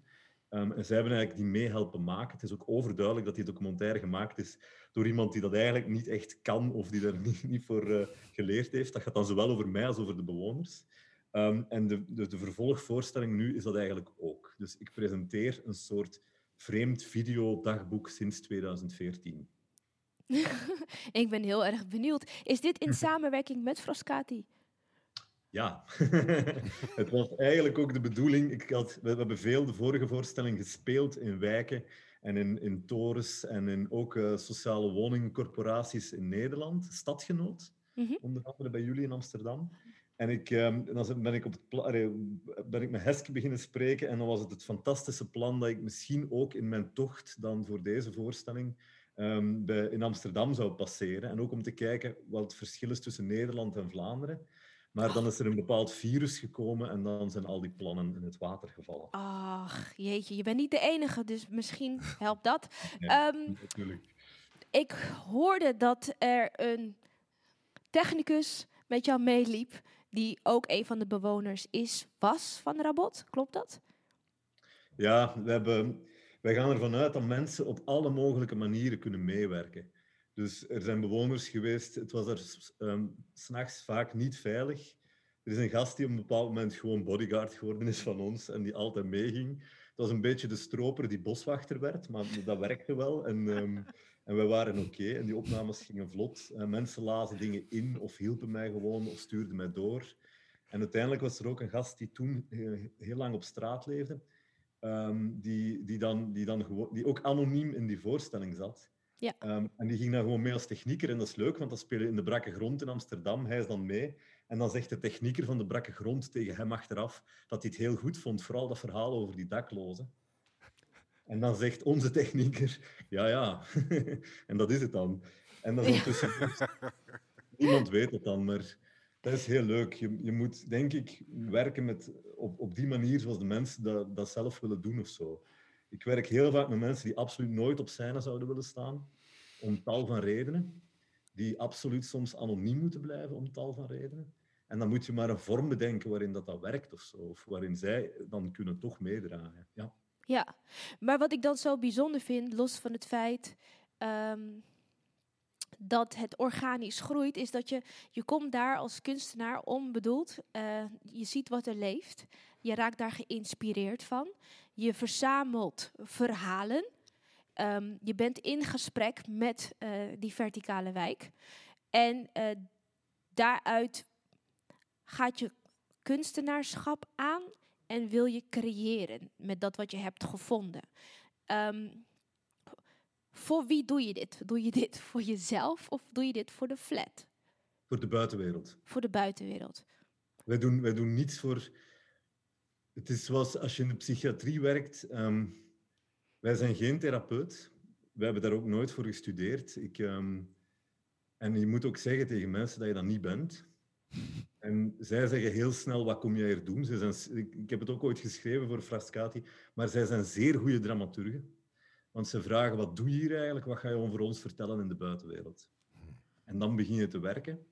Ehm, en zij hebben eigenlijk die mee helpen maken. Het is ook overduidelijk dat die documentaire gemaakt is door iemand die dat eigenlijk niet echt kan of die daar niet, niet voor eh, geleerd heeft. Dat gaat dan zowel over mij als over de bewoners. Ehm, en de, de, de vervolgvoorstelling nu is dat eigenlijk ook. Dus ik presenteer een soort vreemd videodagboek sinds 2014. ik ben heel erg benieuwd. Is dit in samenwerking met Frascati? Ja, het was eigenlijk ook de bedoeling. Ik had, we hebben veel de vorige voorstelling gespeeld in wijken en in, in torens en in ook eh, sociale woningcorporaties in Nederland, stadgenoot, Mhm. onder andere bij jullie in Amsterdam. En ik, ehm, dan ben ik, op het ben ik met Heske beginnen spreken en dan was het het fantastische plan dat ik misschien ook in mijn tocht dan voor deze voorstelling ehm, bij, in Amsterdam zou passeren. En ook om te kijken wat het verschil is tussen Nederland en Vlaanderen. Maar dan is er een bepaald virus gekomen en dan zijn al die plannen in het water gevallen. Ach, jeetje, je bent niet de enige, dus misschien helpt dat. Ja, Ehm, natuurlijk. ik hoorde dat er een technicus met jou meeliep, die ook een van de bewoners is, was van Rabot. Klopt dat? Ja, we hebben, wij gaan ervan uit dat mensen op alle mogelijke manieren kunnen meewerken. Dus er zijn bewoners geweest, het was er um, s'nachts vaak niet veilig. Er is een gast die op een bepaald moment gewoon bodyguard geworden is van ons en die altijd meeging. Het was een beetje de stroper die boswachter werd, maar dat werkte wel. En, ehm, en wij waren oké en die opnames gingen vlot. En mensen lazen dingen in of hielpen mij gewoon of stuurden mij door. En uiteindelijk was er ook een gast die toen eh, heel lang op straat leefde. Ehm, die, die, dan, die, dan die ook anoniem in die voorstelling zat. Ja. Ehm, en die ging dan gewoon mee als technieker. En dat is leuk, want dat spelen in de brakke grond in Amsterdam. Hij is dan mee. En dan zegt de technieker van de brakke grond tegen hem achteraf dat hij het heel goed vond. Vooral dat verhaal over die daklozen. En dan zegt onze technieker, ja, ja. en dat is het dan. En is ondertussen... Niemand weet het dan, maar dat is heel leuk. Je, je moet, denk ik, werken met, op, op die manier zoals de mensen dat, dat zelf willen doen of zo. Ik werk heel vaak met mensen die absoluut nooit op scène zouden willen staan, om tal van redenen. Die absoluut soms anoniem moeten blijven, om tal van redenen. En dan moet je maar een vorm bedenken waarin dat, dat werkt of zo. Of waarin zij dan kunnen toch meedragen. Ja. Ja, maar wat ik dan zo bijzonder vind, los van het feit ehm, dat het organisch groeit, is dat je, je komt daar als kunstenaar onbedoeld. eh, je ziet wat er leeft. Je raakt daar geïnspireerd van. Je verzamelt verhalen. Ehm, je bent in gesprek met eh, die verticale wijk. En eh, daaruit gaat je kunstenaarschap aan en wil je creëren met dat wat je hebt gevonden. Ehm, voor wie doe je dit? Doe je dit voor jezelf of doe je dit voor de flat, Voor de buitenwereld. voor de buitenwereld? Wij doen, wij doen niets voor. Het is zoals als je in de psychiatrie werkt. ehm, wij zijn geen therapeut. Wij hebben daar ook nooit voor gestudeerd. Ik, ehm, en je moet ook zeggen tegen mensen dat je dat niet bent. En zij zeggen heel snel, wat kom jij hier doen? Zij zijn, ik, ik heb het ook ooit geschreven voor Frascati, maar zij zijn zeer goede dramaturgen. Want ze vragen, wat doe je hier eigenlijk? Wat ga je over ons vertellen in de buitenwereld? En dan begin je te werken.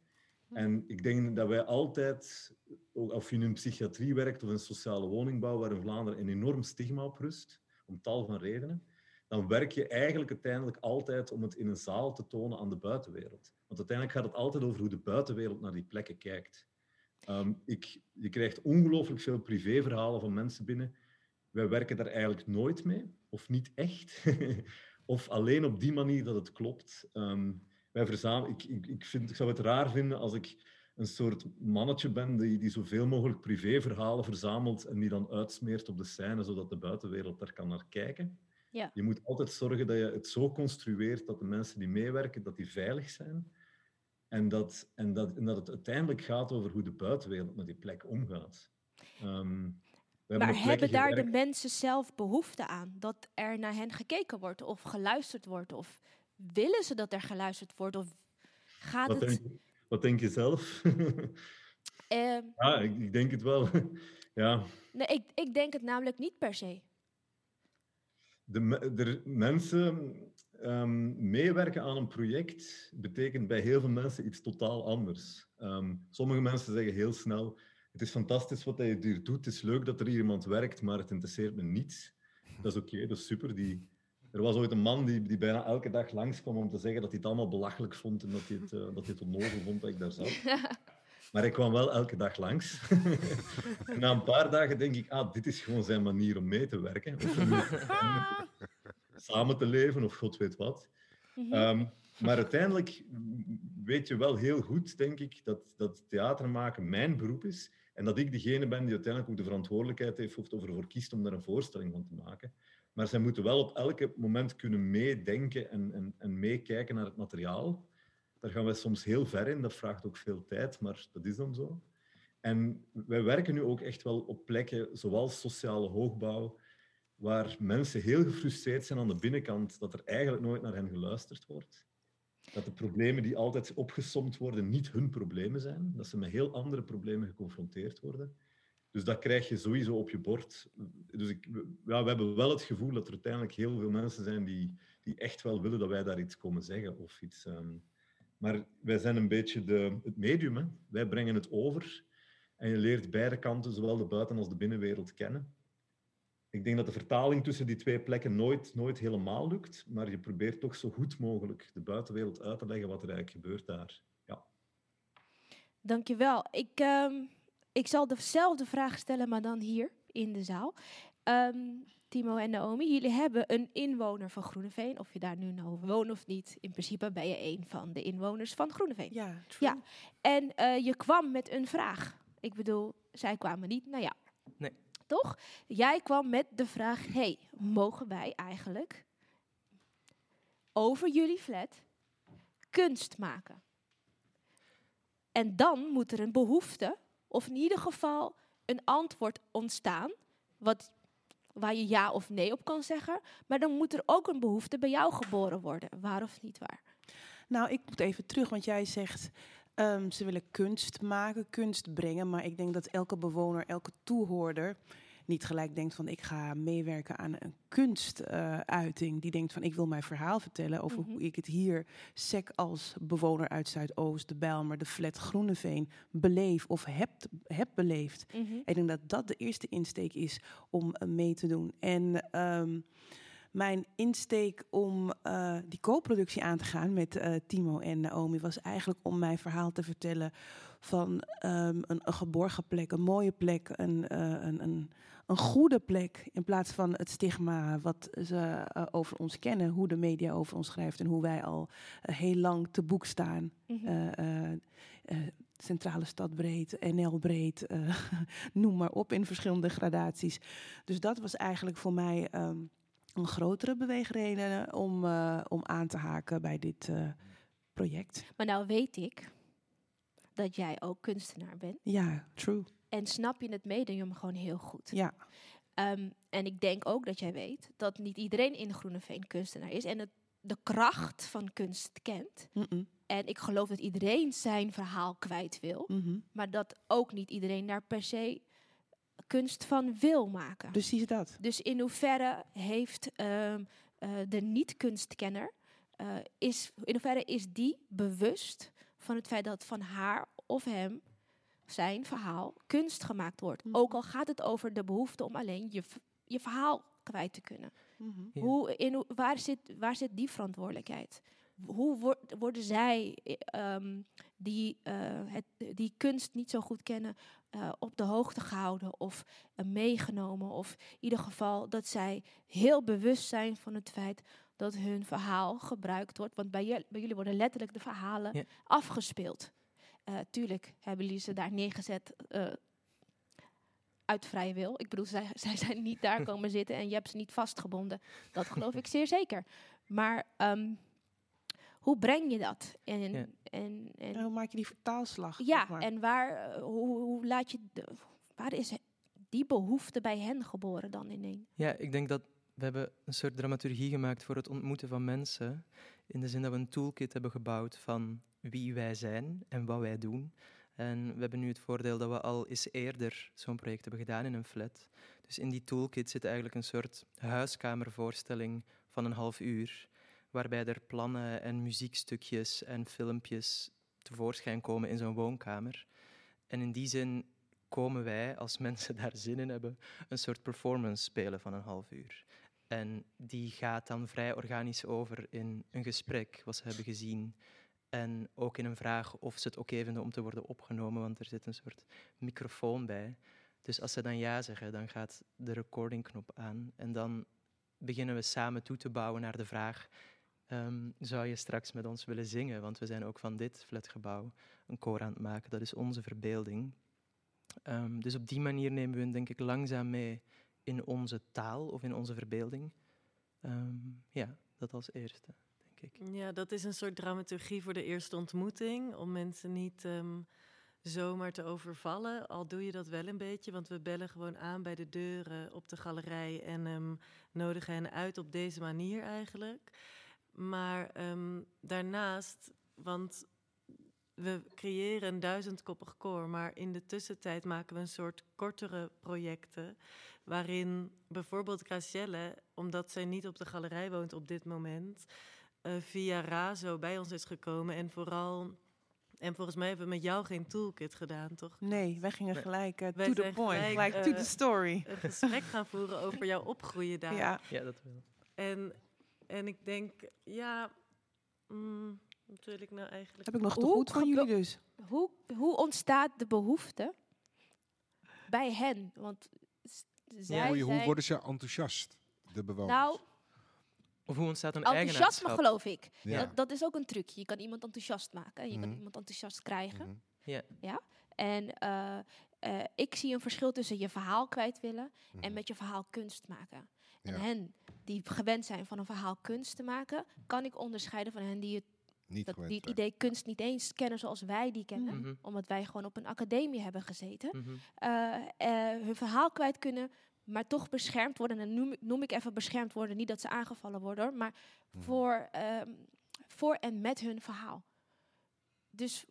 En ik denk dat wij altijd, of je in psychiatrie werkt of in sociale woningbouw, waar in Vlaanderen een enorm stigma op rust, om tal van redenen, dan werk je eigenlijk uiteindelijk altijd om het in een zaal te tonen aan de buitenwereld. Want uiteindelijk gaat het altijd over hoe de buitenwereld naar die plekken kijkt. Ehm, ik, je krijgt ongelooflijk veel privéverhalen van mensen binnen. Wij werken daar eigenlijk nooit mee, of niet echt. of alleen op die manier dat het klopt. Ehm, wij verzamelen, ik, ik, ik, vind, ik zou het raar vinden als ik een soort mannetje ben die, die zoveel mogelijk privéverhalen verzamelt en die dan uitsmeert op de scène, zodat de buitenwereld daar kan naar kijken. Ja. Je moet altijd zorgen dat je het zo construeert dat de mensen die meewerken, dat die veilig zijn. En dat, en, dat, en dat het uiteindelijk gaat over hoe de buitenwereld met die plek omgaat. Ehm, we Maar hebben daar de mensen zelf behoefte aan? Dat er naar hen gekeken wordt of geluisterd wordt? Of willen ze dat er geluisterd wordt? Of gaat het... wat denk je zelf? Ehm, ja, ik, ik denk het wel. ja. nee, ik, ik denk het namelijk niet per se. de, me- er, mensen ehm, meewerken aan een project betekent bij heel veel mensen iets totaal anders. Ehm, sommige mensen zeggen heel snel, het is fantastisch wat je hier doet, het is leuk dat er hier iemand werkt, maar het interesseert me niets. Dat is oké, dat is super. Die, er was ooit een man die, die bijna elke dag langskwam om te zeggen dat hij het allemaal belachelijk vond en dat hij het, eh, dat hij het onnozel vond dat ik daar zat. Maar hij kwam wel elke dag langs. en na een paar dagen denk ik, ah, dit is gewoon zijn manier om mee te werken. Of samen te leven, of god weet wat. Mhm. Ehm, maar uiteindelijk weet je wel heel goed, denk ik, dat, dat theater maken mijn beroep is. En dat ik degene ben die uiteindelijk ook de verantwoordelijkheid heeft of ervoor kiest om daar een voorstelling van te maken. Maar zij moeten wel op elk moment kunnen meedenken en, en, en meekijken naar het materiaal. Daar gaan wij soms heel ver in. Dat vraagt ook veel tijd, maar dat is dan zo. En wij werken nu ook echt wel op plekken zoals sociale hoogbouw, waar mensen heel gefrustreerd zijn aan de binnenkant dat er eigenlijk nooit naar hen geluisterd wordt. Dat de problemen die altijd opgesomd worden niet hun problemen zijn. Dat ze met heel andere problemen geconfronteerd worden. Dus dat krijg je sowieso op je bord. Dus ik, ja, we hebben wel het gevoel dat er uiteindelijk heel veel mensen zijn die, die echt wel willen dat wij daar iets komen zeggen. Of iets, ehm, Maar wij zijn een beetje de, het medium. Hè. Wij brengen het over. En je leert beide kanten, zowel de buiten- als de binnenwereld, kennen. Ik denk dat de vertaling tussen die twee plekken nooit, nooit helemaal lukt, maar je probeert toch zo goed mogelijk de buitenwereld uit te leggen wat er eigenlijk gebeurt daar. Ja. Dankjewel. Ik, ehm, ik zal dezelfde vraag stellen, maar dan hier in de zaal. Ehm, Timo en Naomi, jullie hebben een inwoner van Groeneveen. Of je daar nu nou woont of niet. In principe ben je een van de inwoners van Groeneveen. Ja, true. Ja. En eh, je kwam met een vraag. Ik bedoel, zij kwamen niet. Nou ja. Nee. Toch? Jij kwam met de vraag: hey, mogen wij eigenlijk over jullie flat kunst maken? En dan moet er een behoefte, of in ieder geval een antwoord ontstaan, wat, waar je ja of nee op kan zeggen. Maar dan moet er ook een behoefte bij jou geboren worden, waar of niet waar. Nou, ik moet even terug, want jij zegt ehm, ze willen kunst maken, kunst brengen. Maar ik denk dat elke bewoner, elke toehoorder niet gelijk denkt van ik ga meewerken aan een kunstuiting. Die denkt van ik wil mijn verhaal vertellen over Mhm. hoe ik het hier sec als bewoner uit Zuidoost, de Bijlmer, de flat Groeneveen beleef of heb, heb beleefd. Ik denk dat dat de eerste insteek is om eh, mee te doen. En ehm, mijn insteek om eh, die co-productie aan te gaan met eh, Timo en Naomi was eigenlijk om mijn verhaal te vertellen van ehm, een, een geborgen plek, een mooie plek, een, een, een, een goede plek. In plaats van het stigma wat ze eh, over ons kennen, hoe de media over ons schrijft en hoe wij al eh, heel lang te boek staan. Mhm. Eh, Centrale stad breed, NL breed, noem maar op in verschillende gradaties. Dus dat was eigenlijk voor mij ehm, een grotere beweegreden om, om aan te haken bij dit project. Maar nou weet ik dat jij ook kunstenaar bent. Ja, true. En snap je het medium gewoon heel goed. Ja. Ehm, en ik denk ook dat jij weet dat niet iedereen in Groeneveen kunstenaar is. En het, de kracht van kunst kent. En ik geloof dat iedereen zijn verhaal kwijt wil. Mhm. Maar dat ook niet iedereen daar per se kunst van wil maken. Precies dat. Dus in hoeverre heeft ehm, eh, de niet-kunstkenner, eh, is, in hoeverre is die bewust van het feit dat van haar of hem zijn verhaal kunst gemaakt wordt? Mhm. Ook al gaat het over de behoefte om alleen je, je verhaal kwijt te kunnen. Mhm. Ja. Hoe, in, waar, zit, waar zit die verantwoordelijkheid? Hoe wor- worden zij, eh, ehm, die, eh, het, die kunst niet zo goed kennen, eh, op de hoogte gehouden of meegenomen? Of in ieder geval dat zij heel bewust zijn van het feit dat hun verhaal gebruikt wordt. Want bij, jullie worden letterlijk de verhalen Ja. afgespeeld. Eh, tuurlijk hebben jullie ze daar neergezet eh, uit vrije wil. Ik bedoel, zij, zij zijn niet daar komen zitten en je hebt ze niet vastgebonden. Dat geloof ik zeer zeker. Maar ehm, hoe breng je dat? En, Ja. en, en, En hoe maak je die vertaalslag? ja, maar? en waar, eh, hoe, hoe laat je, de, waar is die behoefte bij hen geboren dan ineen? Ja, ik denk dat we hebben een soort dramaturgie gemaakt voor het ontmoeten van mensen. In de zin dat we een toolkit hebben gebouwd van wie wij zijn en wat wij doen. En we hebben nu het voordeel dat we al eens eerder zo'n project hebben gedaan in een flat. Dus in die toolkit zit eigenlijk een soort huiskamervoorstelling van een half uur, waarbij er plannen en muziekstukjes en filmpjes tevoorschijn komen in zo'n woonkamer. En in die zin komen wij, als mensen daar zin in hebben, een soort performance spelen van een half uur. En die gaat dan vrij organisch over in een gesprek, wat ze hebben gezien. En ook in een vraag of ze het oké vinden om te worden opgenomen, want er zit een soort microfoon bij. Dus als ze dan ja zeggen, dan gaat de recordingknop aan. En dan beginnen we samen toe te bouwen naar de vraag: ehm, zou je straks met ons willen zingen? Want we zijn ook van dit flatgebouw een koor aan het maken. Dat is onze verbeelding. Ehm, dus op die manier nemen we hen, denk ik, langzaam mee in onze taal of in onze verbeelding. Ehm, ja, dat als eerste, denk ik. Ja, dat is een soort dramaturgie voor de eerste ontmoeting. Om mensen niet ehm, zomaar te overvallen. Al doe je dat wel een beetje, want we bellen gewoon aan bij de deuren op de galerij en ehm, nodigen hen uit op deze manier eigenlijk. Maar daarnaast, want we creëren een duizendkoppig koor, maar in de tussentijd maken we een soort kortere projecten. Waarin bijvoorbeeld Gracielle, omdat zij niet op de galerij woont op dit moment, eh, via Razo bij ons is gekomen. En vooral, en volgens mij hebben we met jou geen toolkit gedaan, toch? Nee, wij gingen gelijk eh, Wij to the zijn point, gelijk, like to eh, the story. Een gesprek gaan voeren over jouw opgroeien daar. Ja. Ja, dat wel. En, en ik denk, ja, mm, wat wil ik nou eigenlijk? Heb ik nog te Hoe goed van jullie dus. Hoe, hoe ontstaat de behoefte bij hen? Want zij hoe, hoe zijn- worden ze enthousiast, de bewoners? Nou, Of hoe ontstaat een enthousiasme eigenaarschap? geloof ik. Ja. Dat, dat is ook een trucje. Je kan iemand enthousiast maken en je Mhm. kan iemand enthousiast krijgen. Mhm. Ja. En eh, eh, ik zie een verschil tussen je verhaal kwijt willen en Mhm. met je verhaal kunst maken. En Ja. hen die gewend zijn van een verhaal kunst te maken, kan ik onderscheiden van hen die het, Niet dat, die het idee kunst niet eens kennen zoals wij die kennen. Mhm. Omdat wij gewoon op een academie hebben gezeten. Mhm. eh, eh, hun verhaal kwijt kunnen, maar toch beschermd worden. En noem, ik- noem ik even beschermd worden, niet dat ze aangevallen worden, hoor, maar Mhm. voor, ehm, voor en met hun verhaal. Dus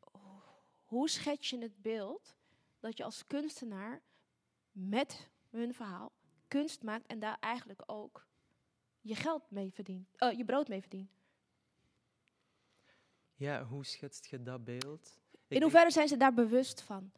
ho- hoe schets je het beeld dat je als kunstenaar met hun verhaal kunst maakt en daar eigenlijk ook je geld mee verdient, eh, je brood mee verdient? Ja, hoe schetst je dat beeld? Ik In hoeverre zijn ze daar bewust van?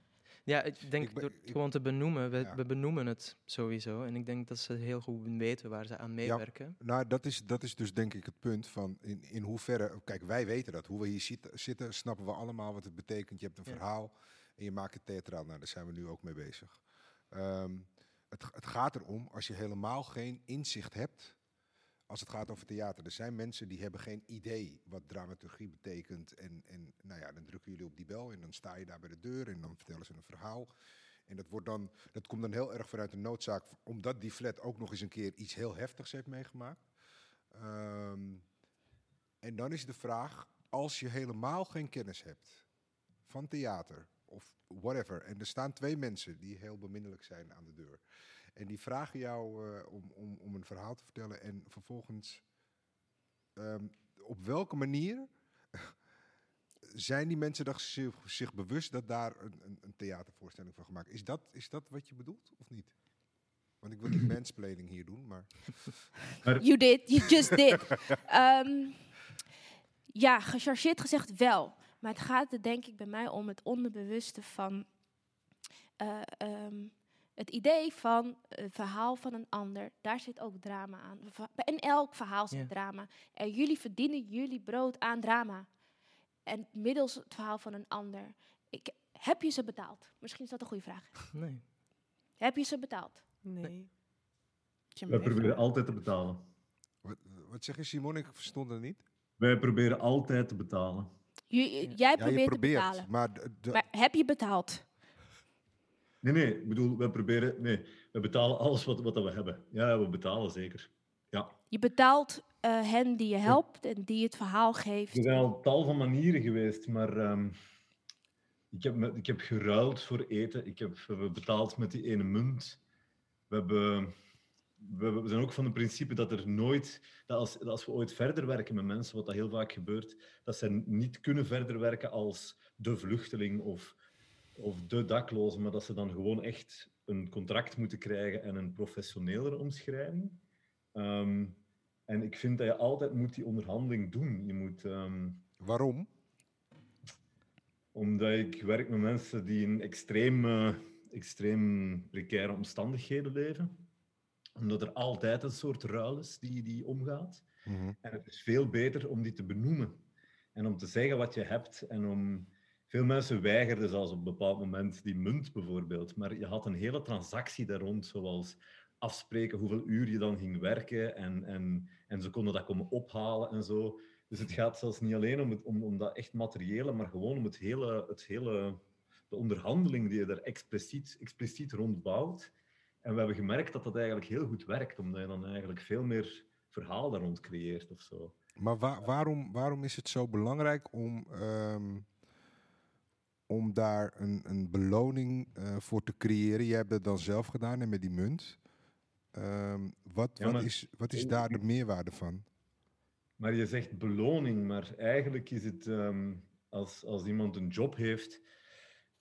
Ja, ik denk Ik ben- door het gewoon te benoemen. We, Ja. we benoemen het sowieso. En ik denk dat ze heel goed weten waar ze aan meewerken. Nou, dat is, dat is dus denk ik het punt van in, in hoeverre... Kijk, wij weten dat. Hoe we hier zit- zitten, snappen we allemaal wat het betekent. Je hebt een Ja. verhaal en je maakt het theatraal. Nou, daar zijn we nu ook mee bezig. Ehm, het, het gaat erom, als je helemaal geen inzicht hebt... Als het gaat over theater. Er zijn mensen die hebben geen idee wat dramaturgie betekent. En, en nou ja, dan drukken jullie op die bel en dan sta je daar bij de deur en dan vertellen ze een verhaal. En dat, wordt dan, dat komt dan heel erg vanuit de noodzaak, omdat die flat ook nog eens een keer iets heel heftigs heeft meegemaakt. Ehm, en dan is de vraag, als je helemaal geen kennis hebt van theater of whatever, en er staan twee mensen die heel beminnelijk zijn aan de deur, en die vragen jou eh, om, om, om een verhaal te vertellen, en vervolgens ehm, op welke manier zijn die mensen dat zich, zich bewust dat daar een, een, een theatervoorstelling van gemaakt is? Dat, is dat wat je bedoelt of niet? Want ik wil niet mansplaining hier doen, maar... You did, you just did. Ehm, ja, gechargeerd gezegd wel. Maar het gaat er denk ik bij mij om het onderbewuste van eh, ehm, het idee van het verhaal van een ander. Daar zit ook drama aan. In elk verhaal zit Ja. drama. En jullie verdienen jullie brood aan drama. En middels het verhaal van een ander. Ik, heb je ze betaald? Misschien is dat een goede vraag. Nee. Heb je ze betaald? Nee. Wij proberen altijd te betalen. Wat, wat zeg je, Simon? Ik verstond het niet. Wij proberen altijd te betalen. J- jij Ja, je probeert, te betalen. maar... de- de- Maar heb je betaald? Nee, nee, ik bedoel, wij proberen... Nee, we betalen alles wat, wat dat we hebben. Ja, we betalen zeker. Ja. Je betaalt eh, hen die je helpt en die het verhaal geeft. Er zijn al tal van manieren geweest, maar ehm, ik, heb, ik heb geruild voor eten. Ik heb we betaald met die ene munt. We, hebben, we, we zijn ook van het principe dat er nooit, dat als, dat als we ooit verder werken met mensen, wat dat heel vaak gebeurt, dat ze niet kunnen verder werken als de vluchteling of, of de dakloze, maar dat ze dan gewoon echt een contract moeten krijgen en een professionelere omschrijving. Ehm, en ik vind dat je altijd moet die onderhandeling doen. Je moet... ehm, Waarom? Omdat ik werk met mensen die in extreem, eh, extreem precaire omstandigheden leven. Omdat er altijd een soort ruil is die, die omgaat. Mhm. En het is veel beter om die te benoemen. En om te zeggen wat je hebt. En om... Veel mensen weigerden zelfs op een bepaald moment die munt bijvoorbeeld. Maar je had een hele transactie daar rond, zoals afspreken hoeveel uur je dan ging werken. En, en, en ze konden dat komen ophalen en zo. Dus het gaat zelfs niet alleen om, om, om dat echt materiële, maar gewoon om het hele, het hele, de onderhandeling die je daar expliciet, expliciet rond bouwt. En we hebben gemerkt dat dat eigenlijk heel goed werkt, omdat je dan eigenlijk veel meer verhaal daar rond creëert of zo. Maar wa- waarom, waarom is het zo belangrijk om, ehm, om daar een, een beloning eh, voor te creëren? Jij hebt het dan zelf gedaan en met die munt. Ehm, wat, Ja, wat, is, wat is daar de meerwaarde van? Maar je zegt beloning, maar eigenlijk is het ehm, als, als iemand een job heeft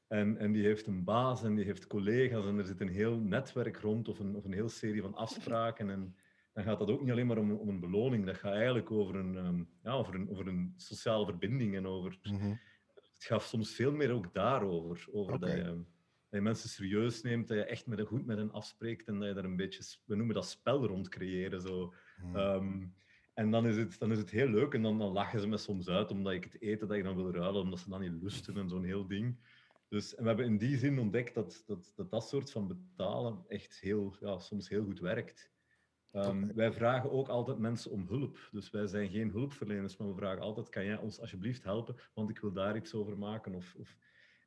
en, en die heeft een baas en die heeft collega's en er zit een heel netwerk rond of een, of een hele serie van afspraken. En dan gaat dat ook niet alleen maar om, om een beloning, dat gaat eigenlijk over een, ehm, ja, over een, over een sociale verbinding en over... Mhm. Het gaat soms veel meer ook daarover, over dat, je, dat je mensen serieus neemt, dat je echt met, goed met hen afspreekt en dat je daar een beetje, we noemen dat spel rond creëren. Zo. Mhm. Ehm, en dan is, het, dan is het heel leuk en dan, dan lachen ze me soms uit omdat ik het eten dat ik dan wil ruilen, omdat ze dan niet lusten en zo'n heel ding. Dus en we hebben in die zin ontdekt dat dat, dat, dat soort van betalen echt heel, ja, soms heel goed werkt. Ehm. Wij vragen ook altijd mensen om hulp. Dus wij zijn geen hulpverleners, maar we vragen altijd: kan jij ons alsjeblieft helpen? Want ik wil daar iets over maken. Of, of...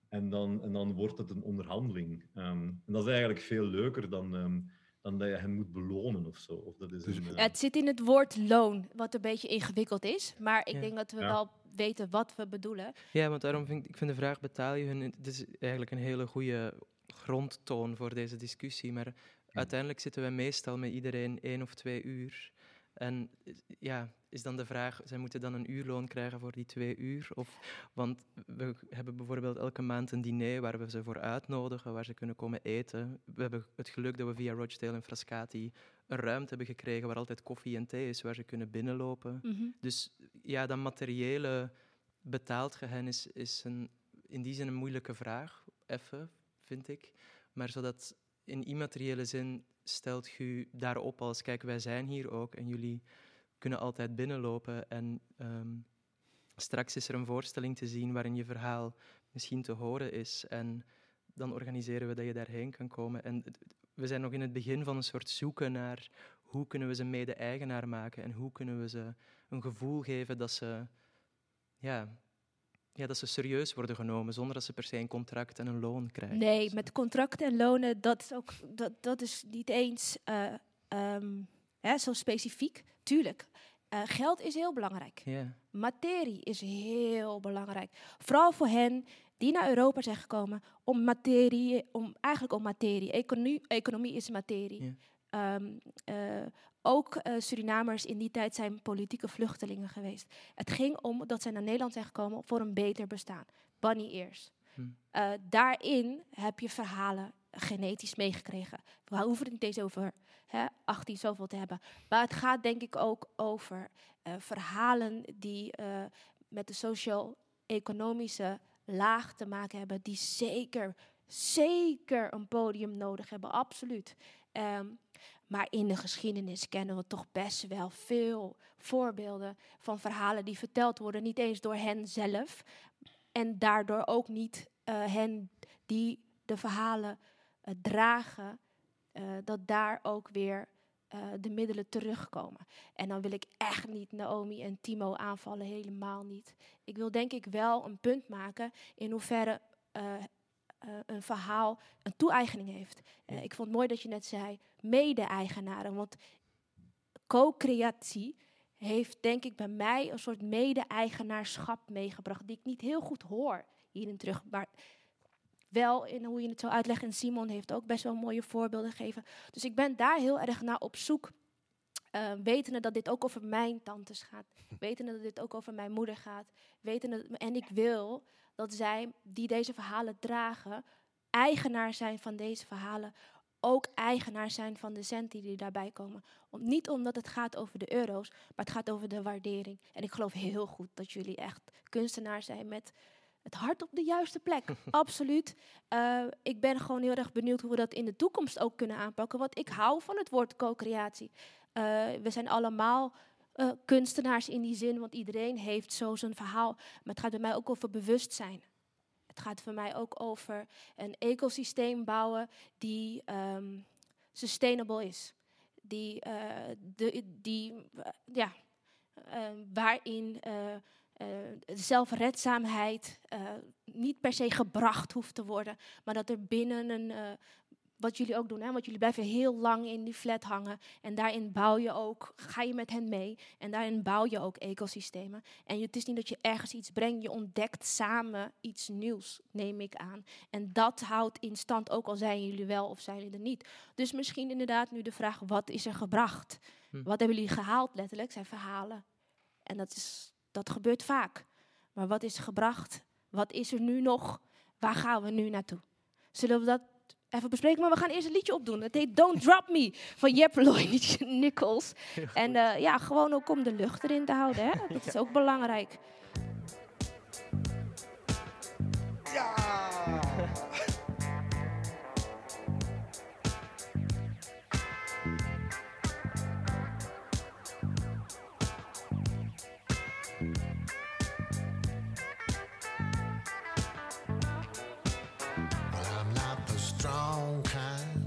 En, dan, en dan wordt het een onderhandeling. Ehm, en dat is eigenlijk veel leuker dan, ehm, dan dat je hen moet belonen of zo. Of dat is Dus- een, eh, Ja, het zit in het woord loon, wat een beetje ingewikkeld is. Maar ik Ja. denk dat we Ja. wel weten wat we bedoelen. Ja, want daarom vind ik, ik vind de vraag betaal je hun... Het is eigenlijk een hele goede grondtoon voor deze discussie. Maar uiteindelijk zitten wij meestal met iedereen één of twee uur. En ja, is dan de vraag, zij moeten dan een uurloon krijgen voor die twee uur? Of, want we hebben bijvoorbeeld elke maand een diner waar we ze voor uitnodigen, waar ze kunnen komen eten. We hebben het geluk dat we via Rochdale en Frascati een ruimte hebben gekregen waar altijd koffie en thee is, waar ze kunnen binnenlopen. Mhm. Dus ja, dat materiële betaalt je hen is, is een, in die zin een moeilijke vraag, even, vind ik. Maar zodat in immateriële zin stelt je daarop als, kijk, wij zijn hier ook en jullie kunnen altijd binnenlopen. En ehm, straks is er een voorstelling te zien waarin je verhaal misschien te horen is. En dan organiseren we dat je daarheen kan komen. En we zijn nog in het begin van een soort zoeken naar hoe kunnen we ze mede-eigenaar maken en hoe kunnen we ze een gevoel geven dat ze, ja, ja, dat ze serieus worden genomen zonder dat ze per se een contract en een loon krijgen. Nee, met contracten en lonen, dat is, ook, dat, dat is niet eens eh, ehm, hè, zo specifiek. Tuurlijk, eh, geld is heel belangrijk. Materie is heel belangrijk. Vooral voor hen die naar Europa zijn gekomen om materie, om, eigenlijk om materie. Economie, economie is materie. Ehm, eh, ook eh, Surinamers in die tijd zijn politieke vluchtelingen geweest. Het ging om dat zij naar Nederland zijn gekomen voor een beter bestaan. Bunny ears. Hm. Eh, daarin heb je verhalen genetisch meegekregen. We hoeven het niet eens over hè, 18 zoveel te hebben. Maar het gaat denk ik ook over verhalen die met de socio-economische laag te maken hebben, die zeker, zeker een podium nodig hebben, absoluut. Ehm, maar in de geschiedenis kennen we toch best wel veel voorbeelden van verhalen die verteld worden, niet eens door hen zelf. En daardoor ook niet eh, hen die de verhalen eh, dragen, eh, dat daar ook weer de middelen terugkomen. En dan wil ik echt niet Naomi en Timo aanvallen, helemaal niet. Ik wil denk ik wel een punt maken in hoeverre eh, een verhaal een toe-eigening heeft. Eh, ik vond het mooi dat je net zei, mede-eigenaren. Want co-creatie heeft denk ik bij mij een soort mede-eigenaarschap meegebracht, die ik niet heel goed hoor hierin terug. Maar wel in hoe je het zo uitlegt. En Simon heeft ook best wel mooie voorbeelden gegeven. Dus ik ben daar heel erg naar op zoek. Uh, wetende dat dit ook over mijn tantes gaat. Wetende dat dit ook over mijn moeder gaat. Wetende, en ik wil dat zij, die deze verhalen dragen, eigenaar zijn van deze verhalen. Ook eigenaar zijn van de centen die daarbij komen. Om, niet omdat het gaat over de euro's, maar het gaat over de waardering. En ik geloof heel goed dat jullie echt kunstenaar zijn met het hart op de juiste plek. Absoluut. Eh, ik ben gewoon heel erg benieuwd hoe we dat in de toekomst ook kunnen aanpakken. Want ik hou van het woord co-creatie. Eh, we zijn allemaal eh, kunstenaars in die zin, want iedereen heeft zo zijn verhaal. Maar het gaat bij mij ook over bewustzijn. Het gaat voor mij ook over een ecosysteem bouwen die ehm, sustainable is. Die, eh, de, die eh, ja, eh, waarin zelfredzaamheid niet per se gebracht hoeft te worden, maar dat er binnen een, wat jullie ook doen, hè, want jullie blijven heel lang in die flat hangen en daarin bouw je ook, ga je met hen mee en daarin bouw je ook ecosystemen. En het is niet dat je ergens iets brengt, je ontdekt samen iets nieuws, neem ik aan. En dat houdt in stand, ook al zijn jullie wel of zijn jullie er niet. Dus misschien inderdaad nu de vraag, wat is er gebracht? Hm. Wat hebben jullie gehaald letterlijk, zijn verhalen. En dat, is, dat gebeurt vaak. Maar wat is gebracht? Wat is er nu nog? Waar gaan we nu naartoe? Zullen we dat even bespreken? Maar we gaan eerst een liedje opdoen. Het heet Don't Drop Me van Jeppe Lloyd Nichols. En eh, ja, gewoon ook om de lucht erin te houden. Hè? Dat is ook belangrijk. Strong kind.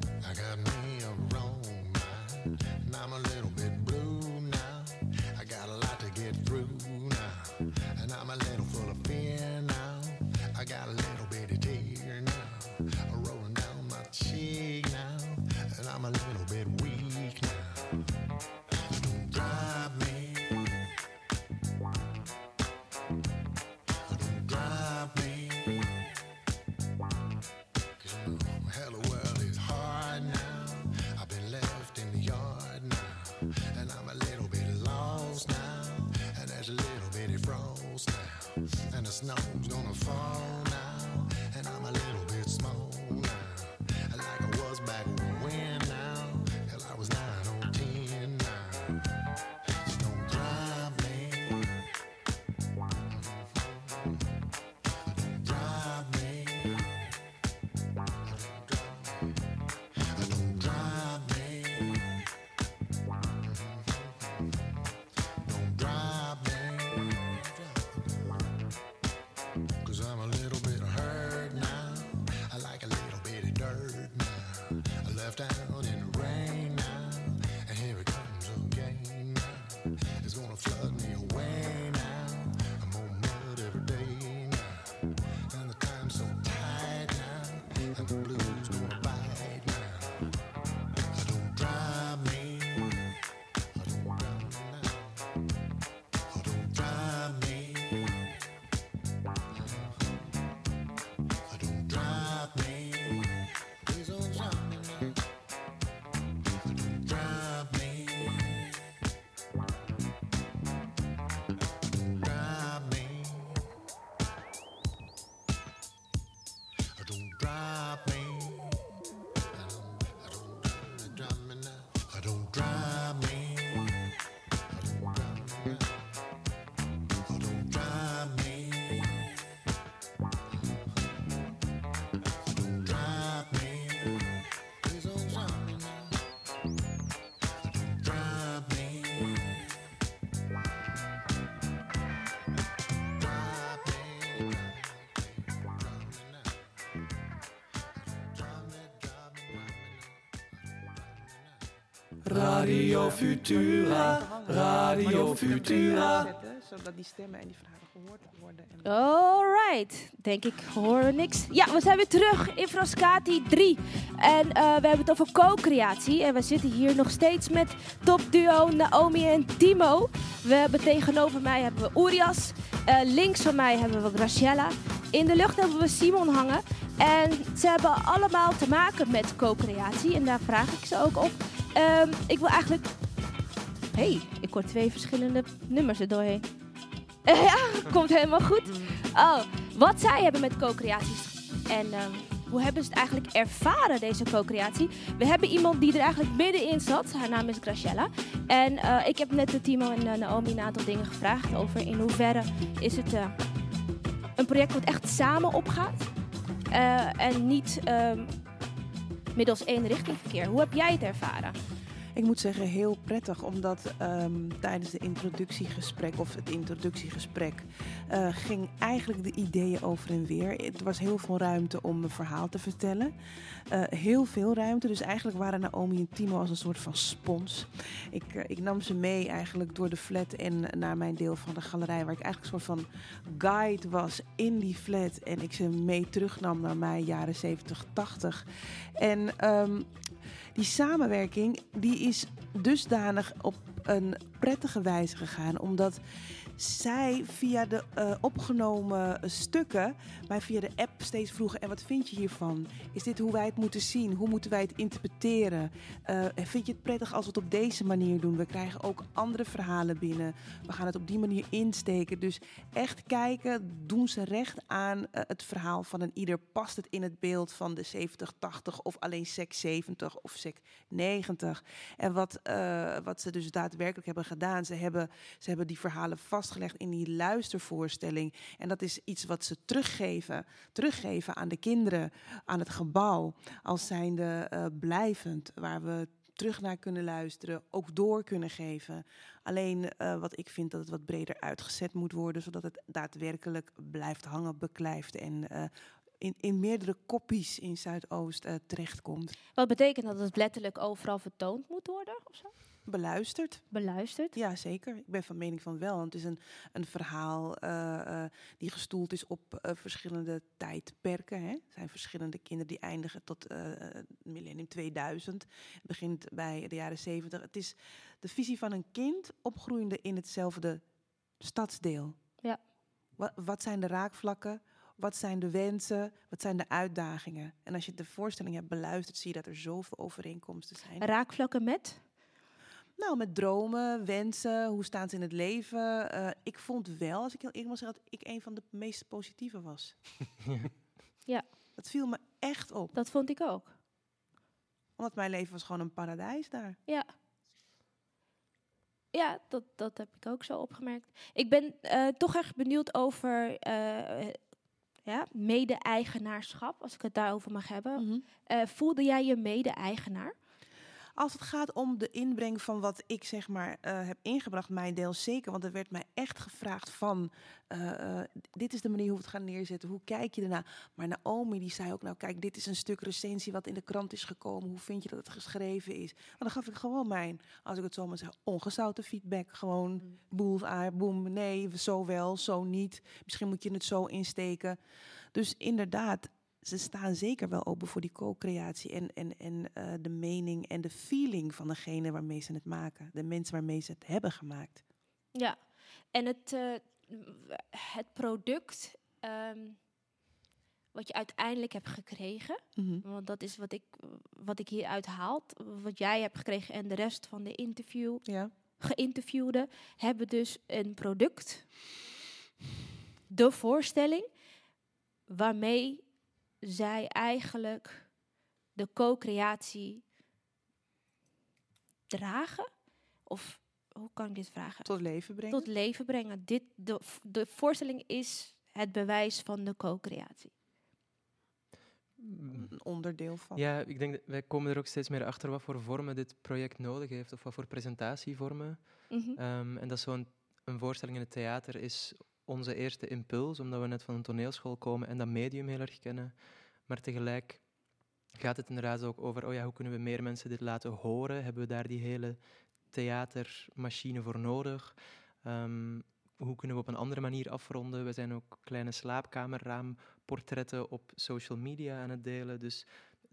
Radio Futura, Radio Futura. Zodat die stemmen en die vragen gehoord worden. En Alright, denk ik, horen we niks. Ja, we zijn weer terug in Frascati 3. En eh, we hebben het over co-creatie. En we zitten hier nog steeds met topduo Naomi en Timo. We hebben tegenover mij hebben we Urias. Eh, links van mij hebben we Graciela. In de lucht hebben we Simon hangen. En ze hebben allemaal te maken met co-creatie. En daar vraag ik ze ook op. Ehm, ik wil eigenlijk... hey, ik hoor twee verschillende nummers er doorheen. ja, komt helemaal goed. Oh, wat zij hebben met co-creaties. En ehm, hoe hebben ze het eigenlijk ervaren, deze co-creatie? We hebben iemand die er eigenlijk middenin zat. Haar naam is Graciela. En eh, ik heb net de Timo en eh, Naomi een aantal dingen gevraagd over in hoeverre is het... eh, Een project wat echt samen opgaat. en niet ehm, middels één richtingverkeer. Hoe heb jij het ervaren? Ik moet zeggen, heel prettig, omdat ehm, tijdens de introductiegesprek of het introductiegesprek eh, ging eigenlijk de ideeën over en weer. Er was heel veel ruimte om een verhaal te vertellen. Eh, heel veel ruimte, dus eigenlijk waren Naomi en Timo als een soort van spons. Ik, eh, ik nam ze mee eigenlijk door de flat en naar mijn deel van de galerij, waar ik eigenlijk een soort van guide was in die flat. En ik ze mee terugnam naar mijn jaren 70, 80. En ehm, die samenwerking die is dusdanig op een prettige wijze gegaan, omdat zij via de eh, opgenomen stukken mij via de app steeds vroegen: en wat vind je hiervan? Is dit hoe wij het moeten zien? Hoe moeten wij het interpreteren? Eh, vind je het prettig als we het op deze manier doen? We krijgen ook andere verhalen binnen. We gaan het op die manier insteken. Dus echt kijken, doen ze recht aan eh, het verhaal van een ieder? Past het in het beeld van de 70, 80 of alleen sec 70 of sec 90? En wat, wat ze dus daadwerkelijk hebben gedaan, ze hebben, ze hebben die verhalen vastgelegd in die luistervoorstelling. En dat is iets wat ze teruggeven, teruggeven aan de kinderen, aan het gebouw, als zijnde eh, blijvend, waar we terug naar kunnen luisteren, ook door kunnen geven. Alleen eh, wat ik vind dat het wat breder uitgezet moet worden, zodat het daadwerkelijk blijft hangen, beklijft en eh, in, in meerdere kopies in Zuidoost eh, terechtkomt. Wat betekent dat het letterlijk overal vertoond moet worden? Of zo? Beluisterd. Beluisterd? Ja, zeker. Ik ben van mening van wel. Want het is een, een verhaal uh, uh, die gestoeld is op uh, verschillende tijdperken. Hè. Er zijn verschillende kinderen die eindigen tot millennium 2000. Het begint bij de jaren 70. Het is de visie van een kind opgroeiende in hetzelfde stadsdeel. Ja. Wat, wat zijn de raakvlakken? Wat zijn de wensen? Wat zijn de uitdagingen? En als je de voorstelling hebt beluisterd, zie je dat er zoveel overeenkomsten zijn. Raakvlakken met? Nou, met dromen, wensen, hoe staan ze in het leven. Uh, ik vond wel, als ik heel eerlijk mag zeggen, dat ik een van de meest positieve was. ja. Dat viel me echt op. Dat vond ik ook. Omdat mijn leven was gewoon een paradijs daar. Ja. Ja, dat, dat heb ik ook zo opgemerkt. Ik ben uh, toch erg benieuwd over uh, ja, mede-eigenaarschap, als ik het daarover mag hebben. Mhm. Mm -hmm. voelde jij je mede-eigenaar? Als het gaat om de inbreng van wat ik zeg maar uh, heb ingebracht, mijn deel zeker. Want er werd mij echt gevraagd van, uh, uh, dit is de manier hoe we het gaan neerzetten. Hoe kijk je ernaar? Maar Naomi die zei ook, nou kijk, dit is een stuk recensie wat in de krant is gekomen. Hoe vind je dat het geschreven is? En dan gaf ik gewoon mijn, als ik het zo maar zeg, ongezouten feedback. Gewoon mm. boel, boem, nee, zo wel, zo niet. Misschien moet je het zo insteken. Dus inderdaad, ze staan zeker wel open voor die co-creatie en, en, en uh, de mening en de feeling van degene waarmee ze het maken. De mensen waarmee ze het hebben gemaakt. Ja, en het, uh, het product um, wat je uiteindelijk hebt gekregen, Mhm. mm -hmm. want dat is wat ik, wat ik hieruit haal, wat jij hebt gekregen en de rest van de interview, ja. geïnterviewden, hebben dus een product, de voorstelling, waarmee zij eigenlijk de co-creatie dragen? Of hoe kan ik dit vragen? Tot leven brengen. Tot leven brengen. Dit, de, de voorstelling is het bewijs van de co-creatie. Een onderdeel van. Ja, ik denk dat wij komen er ook steeds meer achter wat voor vormen dit project nodig heeft, of wat voor presentatievormen. Mm -hmm. um, en dat zo'n een voorstelling in het theater is onze eerste impuls, omdat we net van een toneelschool komen en dat medium heel erg kennen. Maar tegelijk gaat het inderdaad ook over, oh ja, hoe kunnen we meer mensen dit laten horen? Hebben we daar die hele theatermachine voor nodig? Um, hoe kunnen we op een andere manier afronden? We zijn ook kleine slaapkamerraamportretten op social media aan het delen. Dus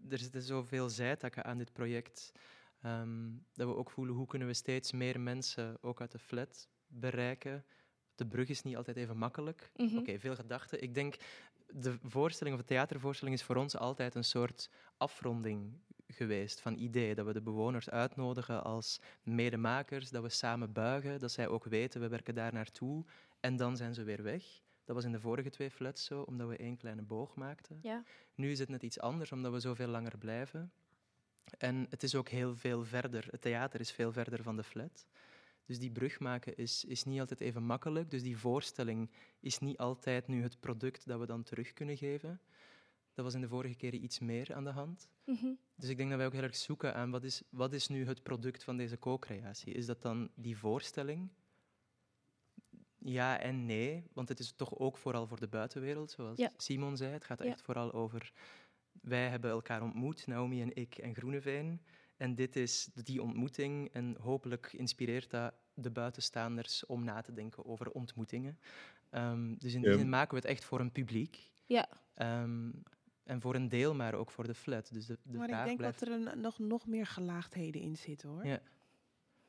er zitten zoveel zijtakken aan dit project. Um, dat we ook voelen, hoe kunnen we steeds meer mensen, ook uit de flat, bereiken? De brug is niet altijd even makkelijk. Mm -hmm. Oké, okay, veel gedachten. Ik denk, de voorstelling of de theatervoorstelling is voor ons altijd een soort afronding geweest van ideeën. Dat we de bewoners uitnodigen als medemakers, dat we samen buigen, dat zij ook weten, we werken daar naartoe. En dan zijn ze weer weg. Dat was in de vorige twee flats zo, omdat we één kleine boog maakten. Ja. Nu is het net iets anders, omdat we zoveel langer blijven. En het is ook heel veel verder. Het theater is veel verder van de flat. Dus die brug maken is, is niet altijd even makkelijk. Dus die voorstelling is niet altijd nu het product dat we dan terug kunnen geven. Dat was in de vorige keren iets meer aan de hand. Mhm. Dus ik denk dat wij ook heel erg zoeken aan wat is, wat is nu het product van deze co-creatie. Is dat dan die voorstelling? Ja en nee, want het is toch ook vooral voor de buitenwereld, zoals Ja. Simon zei. Het gaat Ja. echt vooral over, wij hebben elkaar ontmoet, Naomi en ik en Groeneveen. En dit is die ontmoeting en hopelijk inspireert dat de buitenstaanders om na te denken over ontmoetingen. Ehm, dus in die Ja. zin maken we het echt voor een publiek. Ja. Ehm, en voor een deel, maar ook voor de flat. Dus de, de maar ik denk blijft... dat er een, nog, nog meer gelaagdheden in zitten hoor. Ja.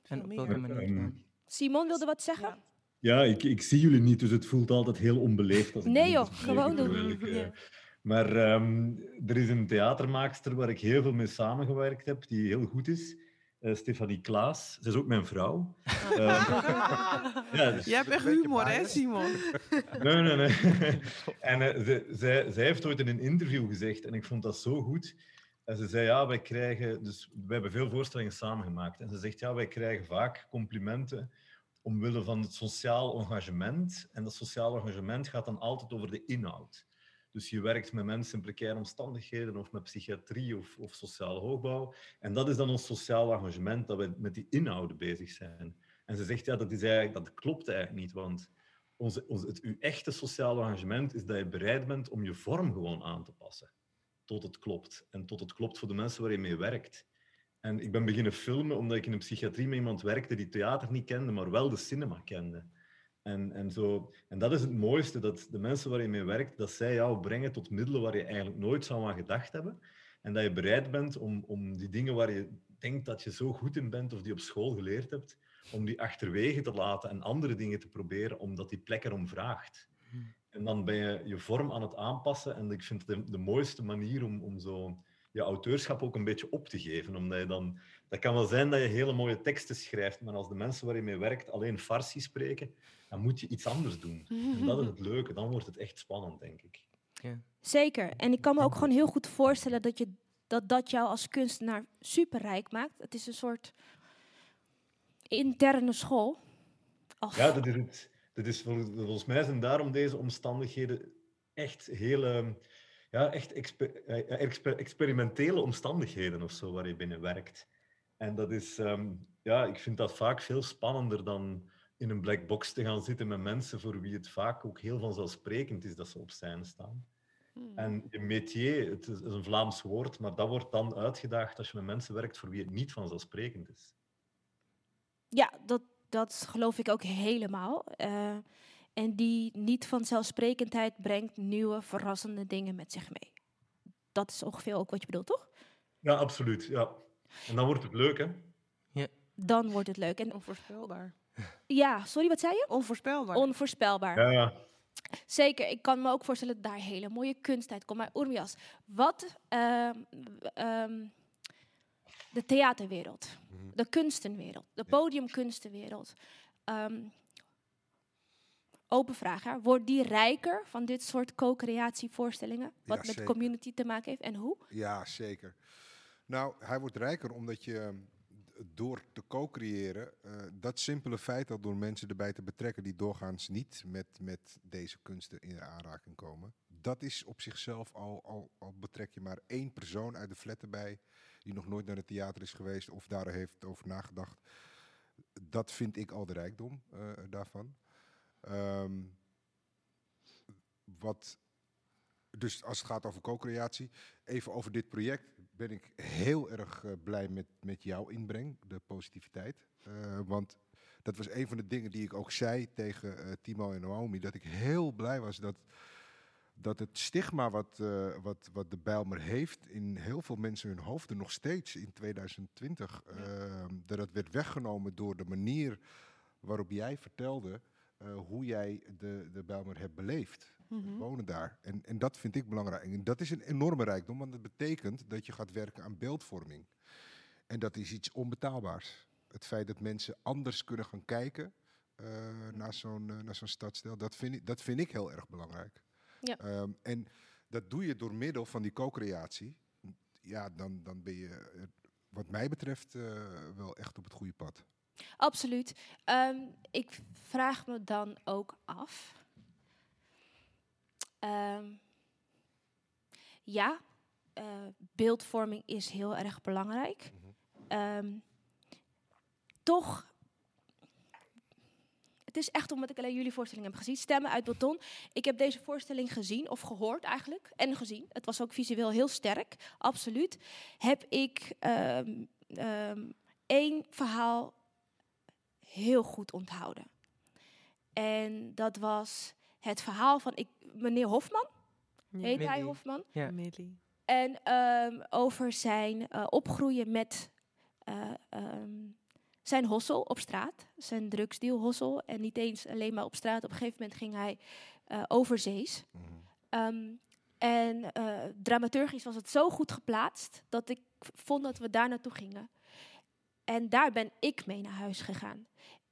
Veel En op welke manier Ehm? Simon wilde wat zeggen? Ja, ik, ik zie jullie niet, dus het voelt altijd heel onbeleefd. Als ik Nee, joh, gewoon doen. ik, eh, Ja. Maar ehm, er is een theatermaakster waar ik heel veel mee samengewerkt heb, die heel goed is. eh, Stefanie Klaas. Ze is ook mijn vrouw. Ehm, ja, dus- Jij hebt echt humor, hè, Simon? Nee, nee, nee. En eh, ze, zij, zij heeft ooit in een interview gezegd, en ik vond dat zo goed. En ze zei, ja, wij krijgen... Dus we hebben veel voorstellingen samengemaakt. En ze zegt, ja, wij krijgen vaak complimenten omwille van het sociaal engagement. En dat sociaal engagement gaat dan altijd over de inhoud. Dus je werkt met mensen in precaire omstandigheden of met psychiatrie of, of sociale hoogbouw. En dat is dan ons sociaal engagement, dat we met die inhouden bezig zijn. En ze zegt, ja, dat, is eigenlijk, dat klopt eigenlijk niet, want onze, onze, het, uw echte sociaal engagement is dat je bereid bent om je vorm gewoon aan te passen. Tot het klopt. En tot het klopt voor de mensen waar je mee werkt. En ik ben beginnen filmen omdat ik in een psychiatrie met iemand werkte die theater niet kende, maar wel de cinema kende. En, en, zo, en dat is het mooiste, dat de mensen waar je mee werkt, dat zij jou brengen tot middelen waar je eigenlijk nooit zou aan gedacht hebben. En dat je bereid bent om, om die dingen waar je denkt dat je zo goed in bent of die op school geleerd hebt, om die achterwege te laten en andere dingen te proberen, omdat die plek erom vraagt. En dan ben je je vorm aan het aanpassen. En ik vind het de, de mooiste manier om, om zo je auteurschap ook een beetje op te geven. Omdat je dan, dat kan wel zijn dat je hele mooie teksten schrijft, maar als de mensen waar je mee werkt alleen farsi spreken, dan moet je iets anders doen. En dat is het leuke. Dan wordt het echt spannend, denk ik. Zeker. En ik kan me ook gewoon heel goed voorstellen dat je, dat, dat jou als kunstenaar superrijk maakt. Het is een soort interne school. Ja, dat is het. Dat is, vol- volgens mij zijn daarom deze omstandigheden echt hele ja, echt exper- eh, exper- experimentele omstandigheden of zo waar je binnen werkt. En dat is, ehm, ja, ik vind dat vaak veel spannender dan in een black box te gaan zitten met mensen voor wie het vaak ook heel vanzelfsprekend is dat ze op scène staan. En je métier, het is, een Vlaams woord, maar dat wordt dan uitgedaagd als je met mensen werkt voor wie het niet vanzelfsprekend is. Ja, dat, dat geloof ik ook helemaal. Eh, en die niet vanzelfsprekendheid brengt nieuwe, verrassende dingen met zich mee. Dat is ongeveer ook wat je bedoelt, toch? Ja, absoluut. Ja. En dan wordt het leuk, hè? Dan wordt het leuk. En Onvoorspelbaar. ja, sorry, wat zei je? Onvoorspelbaar. Onvoorspelbaar. Ja, ja. Zeker, ik kan me ook voorstellen dat daar hele mooie kunst uit komt. Maar Urmias, wat ehm, ehm, de theaterwereld, de kunstenwereld, de podiumkunstenwereld. ehm, open vraag, hè. wordt die rijker van dit soort co-creatievoorstellingen? Wat Ja, met zeker. community te maken heeft en hoe? Ja, zeker. Nou, hij wordt rijker omdat je eh, door te co-creëren, eh, dat simpele feit al door mensen erbij te betrekken die doorgaans niet met, met deze kunsten in aanraking komen, dat is op zichzelf al, al, al betrek je maar één persoon uit de flat erbij die nog nooit naar het theater is geweest of daar heeft over nagedacht. Dat vind ik al de rijkdom eh, daarvan. Ehm, wat dus als het gaat over co-creatie, even over dit project, ben ik heel erg eh, blij met, met jouw inbreng, de positiviteit. Eh, want dat was een van de dingen die ik ook zei tegen eh, Timo en Naomi, dat ik heel blij was dat, dat het stigma wat, wat, wat de Bijlmer heeft in heel veel mensen hun hoofden nog steeds in 2020, eh, dat het werd weggenomen door de manier waarop jij vertelde eh, hoe jij de, de Bijlmer hebt beleefd Mhm. wonen daar. En, en dat vind ik belangrijk. En dat is een enorme rijkdom, want dat betekent dat je gaat werken aan beeldvorming. En dat is iets onbetaalbaars. Het feit dat mensen anders kunnen gaan kijken eh, naar zo'n eh, naar zo'n stadsdeel, dat vind, ik, dat vind ik heel erg belangrijk. Ja. Ehm, en dat doe je door middel van die co-creatie. Ja, dan, dan ben je, wat mij betreft, wel echt op het goede pad. Absoluut. Ehm, ik vraag me dan ook af. Ehm, ja, eh, beeldvorming is heel erg belangrijk. Ehm, toch, het is echt omdat ik alleen jullie voorstelling heb gezien. Stemmen uit beton. Ik heb deze voorstelling gezien, of gehoord eigenlijk, en gezien. Het was ook visueel heel sterk, absoluut. Heb ik één verhaal heel goed onthouden. En dat was het verhaal van ik, meneer Hofman. Heet hij. Hofman? Ja. Millie. En ehm, over zijn eh, opgroeien met eh, ehm, zijn hossel op straat. Zijn drugsdeal hossel. En niet eens alleen maar op straat. Op een gegeven moment ging hij eh overzees. Ehm, en eh, dramaturgisch was het zo goed geplaatst dat ik vond dat we daar naartoe gingen. En daar ben ik mee naar huis gegaan.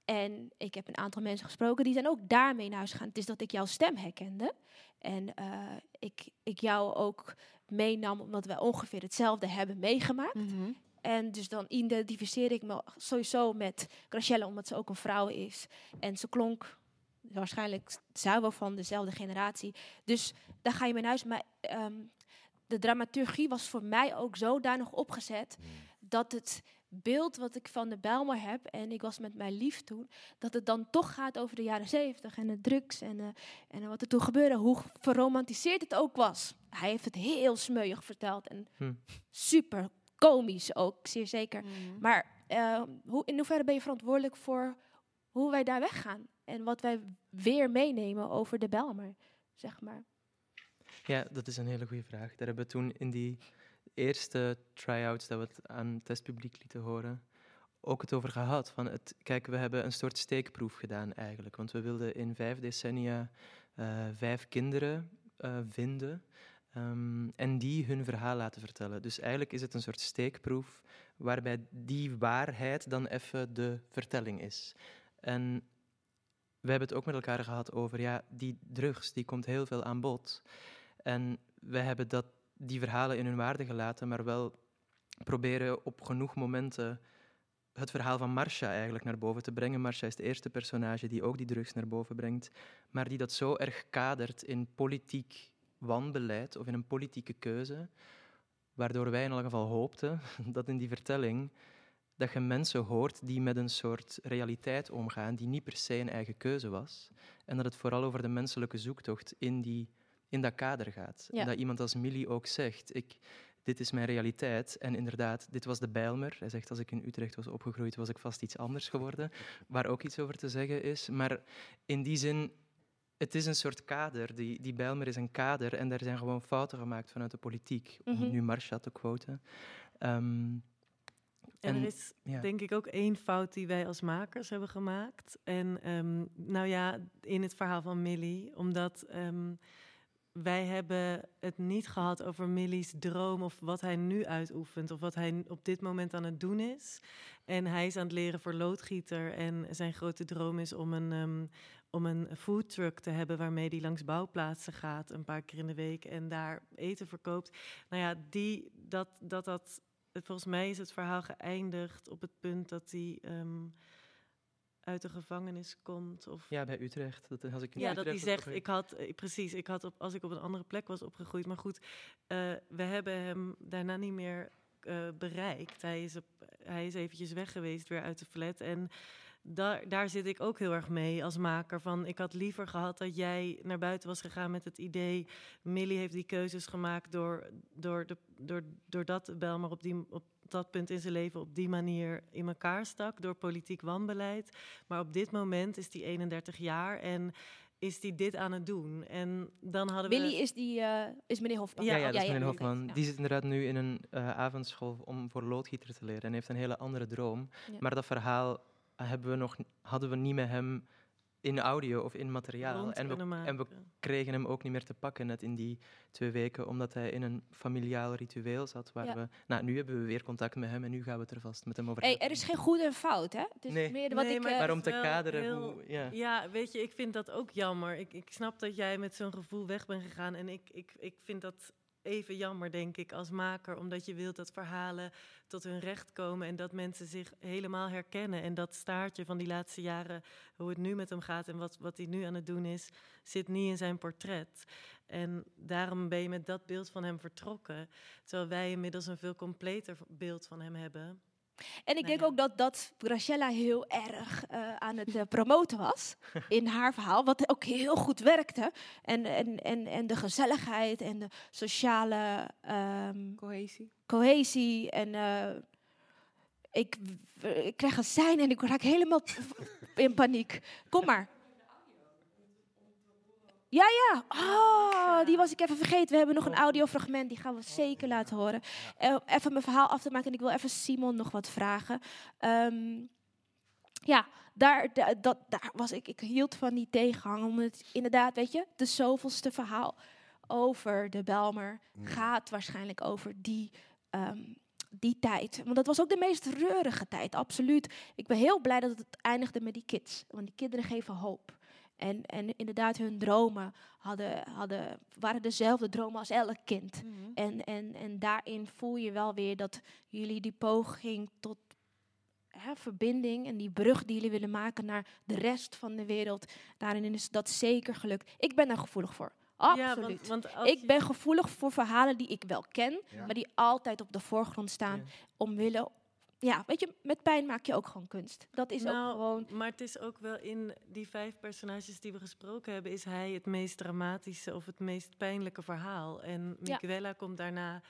En ik heb een aantal mensen gesproken die zijn ook daarmee naar huis gegaan. Het is dat ik jouw stem herkende. En eh, ik, ik jou ook meenam omdat we ongeveer hetzelfde hebben meegemaakt. En dus dan identificeer ik me sowieso met Gracielle, omdat ze ook een vrouw is. En ze klonk waarschijnlijk zou wel van dezelfde generatie. Dus daar ga je mee naar huis. Maar ehm, de dramaturgie was voor mij ook zodanig opgezet dat het beeld wat ik van de Bijlmer heb, en ik was met mijn lief toen, dat het dan toch gaat over de jaren zeventig en de drugs en, eh, en wat er toen gebeurde, hoe verromantiseerd het ook was. Hij heeft het heel smeuig verteld en Hm. super komisch ook, zeer zeker. Maar eh, hoe, in hoeverre ben je verantwoordelijk voor hoe wij daar weggaan en wat wij weer meenemen over de Bijlmer, zeg maar? Ja, dat is een hele goede vraag. Daar hebben we toen in die eerste try-outs dat we het aan het testpubliek lieten horen, ook het over gehad. Van het, kijk, we hebben een soort steekproef gedaan eigenlijk. Want we wilden in vijf decennia eh, vijf kinderen eh, vinden ehm, en die hun verhaal laten vertellen. Dus eigenlijk is het een soort steekproef waarbij die waarheid dan even de vertelling is. En we hebben het ook met elkaar gehad over, ja, die drugs, die komt heel veel aan bod. En we hebben dat, die verhalen in hun waarde gelaten, maar wel proberen op genoeg momenten het verhaal van Marcia eigenlijk naar boven te brengen. Marcia is het eerste personage die ook die drugs naar boven brengt, maar die dat zo erg kadert in politiek wanbeleid of in een politieke keuze, waardoor wij in elk geval hoopten dat in die vertelling dat je mensen hoort die met een soort realiteit omgaan die niet per se een eigen keuze was. En dat het vooral over de menselijke zoektocht in, die, in dat kader gaat. Ja. En dat iemand als Millie ook zegt, ik, dit is mijn realiteit. En inderdaad, dit was de Bijlmer. Hij zegt, als ik in Utrecht was opgegroeid, was ik vast iets anders geworden. Waar ook iets over te zeggen is. Maar in die zin, het is een soort kader. Die, die Bijlmer is een kader en daar zijn gewoon fouten gemaakt vanuit de politiek. Mhm. Om nu Marcia te quoten. Ehm, En, er is ja. denk ik ook één fout die wij als makers hebben gemaakt. En ehm, nou ja, in het verhaal van Millie, omdat ehm, wij hebben het niet gehad over Millie's droom of wat hij nu uitoefent of wat hij op dit moment aan het doen is. En hij is aan het leren voor loodgieter en zijn grote droom is om een, ehm, om een foodtruck te hebben waarmee hij langs bouwplaatsen gaat een paar keer in de week en daar eten verkoopt. Nou ja, die, dat, dat, dat, volgens mij is het verhaal geëindigd op het punt dat hij ehm, uit de gevangenis komt. Of Ja, bij Utrecht. Dat, als ik ja, dat hij Utrecht zegt, ik had, eh, precies, ik had op, als ik op een andere plek was opgegroeid. Maar goed, eh, we hebben hem daarna niet meer eh, bereikt. Hij is, op, hij is eventjes weg geweest weer uit de flat. En daar, daar zit ik ook heel erg mee als maker van. Ik had liever gehad dat jij naar buiten was gegaan met het idee. Millie heeft die keuzes gemaakt door, door, de, door, doordat Belmer op, die, op dat punt in zijn leven op die manier in elkaar stak. Door politiek wanbeleid. Maar op dit moment is die 31 jaar en is die dit aan het doen. En dan hadden we... Willy is, die, eh, is meneer Hofman. Ja, ja, dat is meneer ja, Hofman. Die zit inderdaad nu in een eh, avondschool om voor loodgieter te leren en heeft een hele andere droom. Ja. Maar dat verhaal hebben we nog, hadden we niet met hem in audio of in materiaal. En we, en we kregen hem ook niet meer te pakken net in die twee weken, omdat hij in een familiaal ritueel zat. Waar Ja. we, nou, nu hebben we weer contact met hem en nu gaan we het er vast met hem over Hey, hebben. er is geen goed en fout, hè? Het is Nee. meer wat Nee, ik... maar eh, Maar om te kaderen heel- hoe- ja. Ja, weet je, ik vind dat ook jammer. Ik, ik snap dat jij met zo'n gevoel weg bent gegaan. En ik, ik, ik vind dat even jammer, denk ik, als maker. Omdat je wilt dat verhalen tot hun recht komen en dat mensen zich helemaal herkennen. En dat staartje van die laatste jaren, hoe het nu met hem gaat en wat, wat hij nu aan het doen is, zit niet in zijn portret. En daarom ben je met dat beeld van hem vertrokken. Terwijl wij inmiddels een veel completer beeld van hem hebben. En ik denk ook dat, dat Graciela heel erg eh, aan het eh, promoten was in haar verhaal, wat ook heel goed werkte. En, en, en, en de gezelligheid en de sociale ehm, Cohesie. cohesie. En eh, ik, ik krijg een sein en ik raak helemaal in paniek. Kom maar. Ja, ja. Oh, die was ik even vergeten. We hebben nog een audiofragment, die gaan we zeker laten horen. Eh, even mijn verhaal af te maken en ik wil even Simon nog wat vragen. Ehm, ja, daar, da- dat, daar was ik. Ik hield van die tegenhang. Omdat het inderdaad, weet je, de zoveelste verhaal over de Belmer gaat waarschijnlijk over die, ehm, die tijd. Want dat was ook de meest reurige tijd, absoluut. Ik ben heel blij dat het eindigde met die kids. Want die kinderen geven hoop. En, en inderdaad, hun dromen hadden, hadden, waren dezelfde dromen als elk kind. En, en, en daarin voel je wel weer dat jullie die poging tot hè, verbinding en die brug die jullie willen maken naar de rest van de wereld, daarin is dat zeker gelukt. Ik ben daar gevoelig voor. Absoluut. Ja, want, want als ik ben gevoelig voor verhalen die ik wel ken, Ja. maar die altijd op de voorgrond staan. Omwille, ja, weet je, met pijn maak je ook gewoon kunst. Dat is Nou, ook gewoon. Maar het is ook wel in die vijf personages die we gesproken hebben, is hij het meest dramatische of het meest pijnlijke verhaal. En Ja. Miguela komt daarna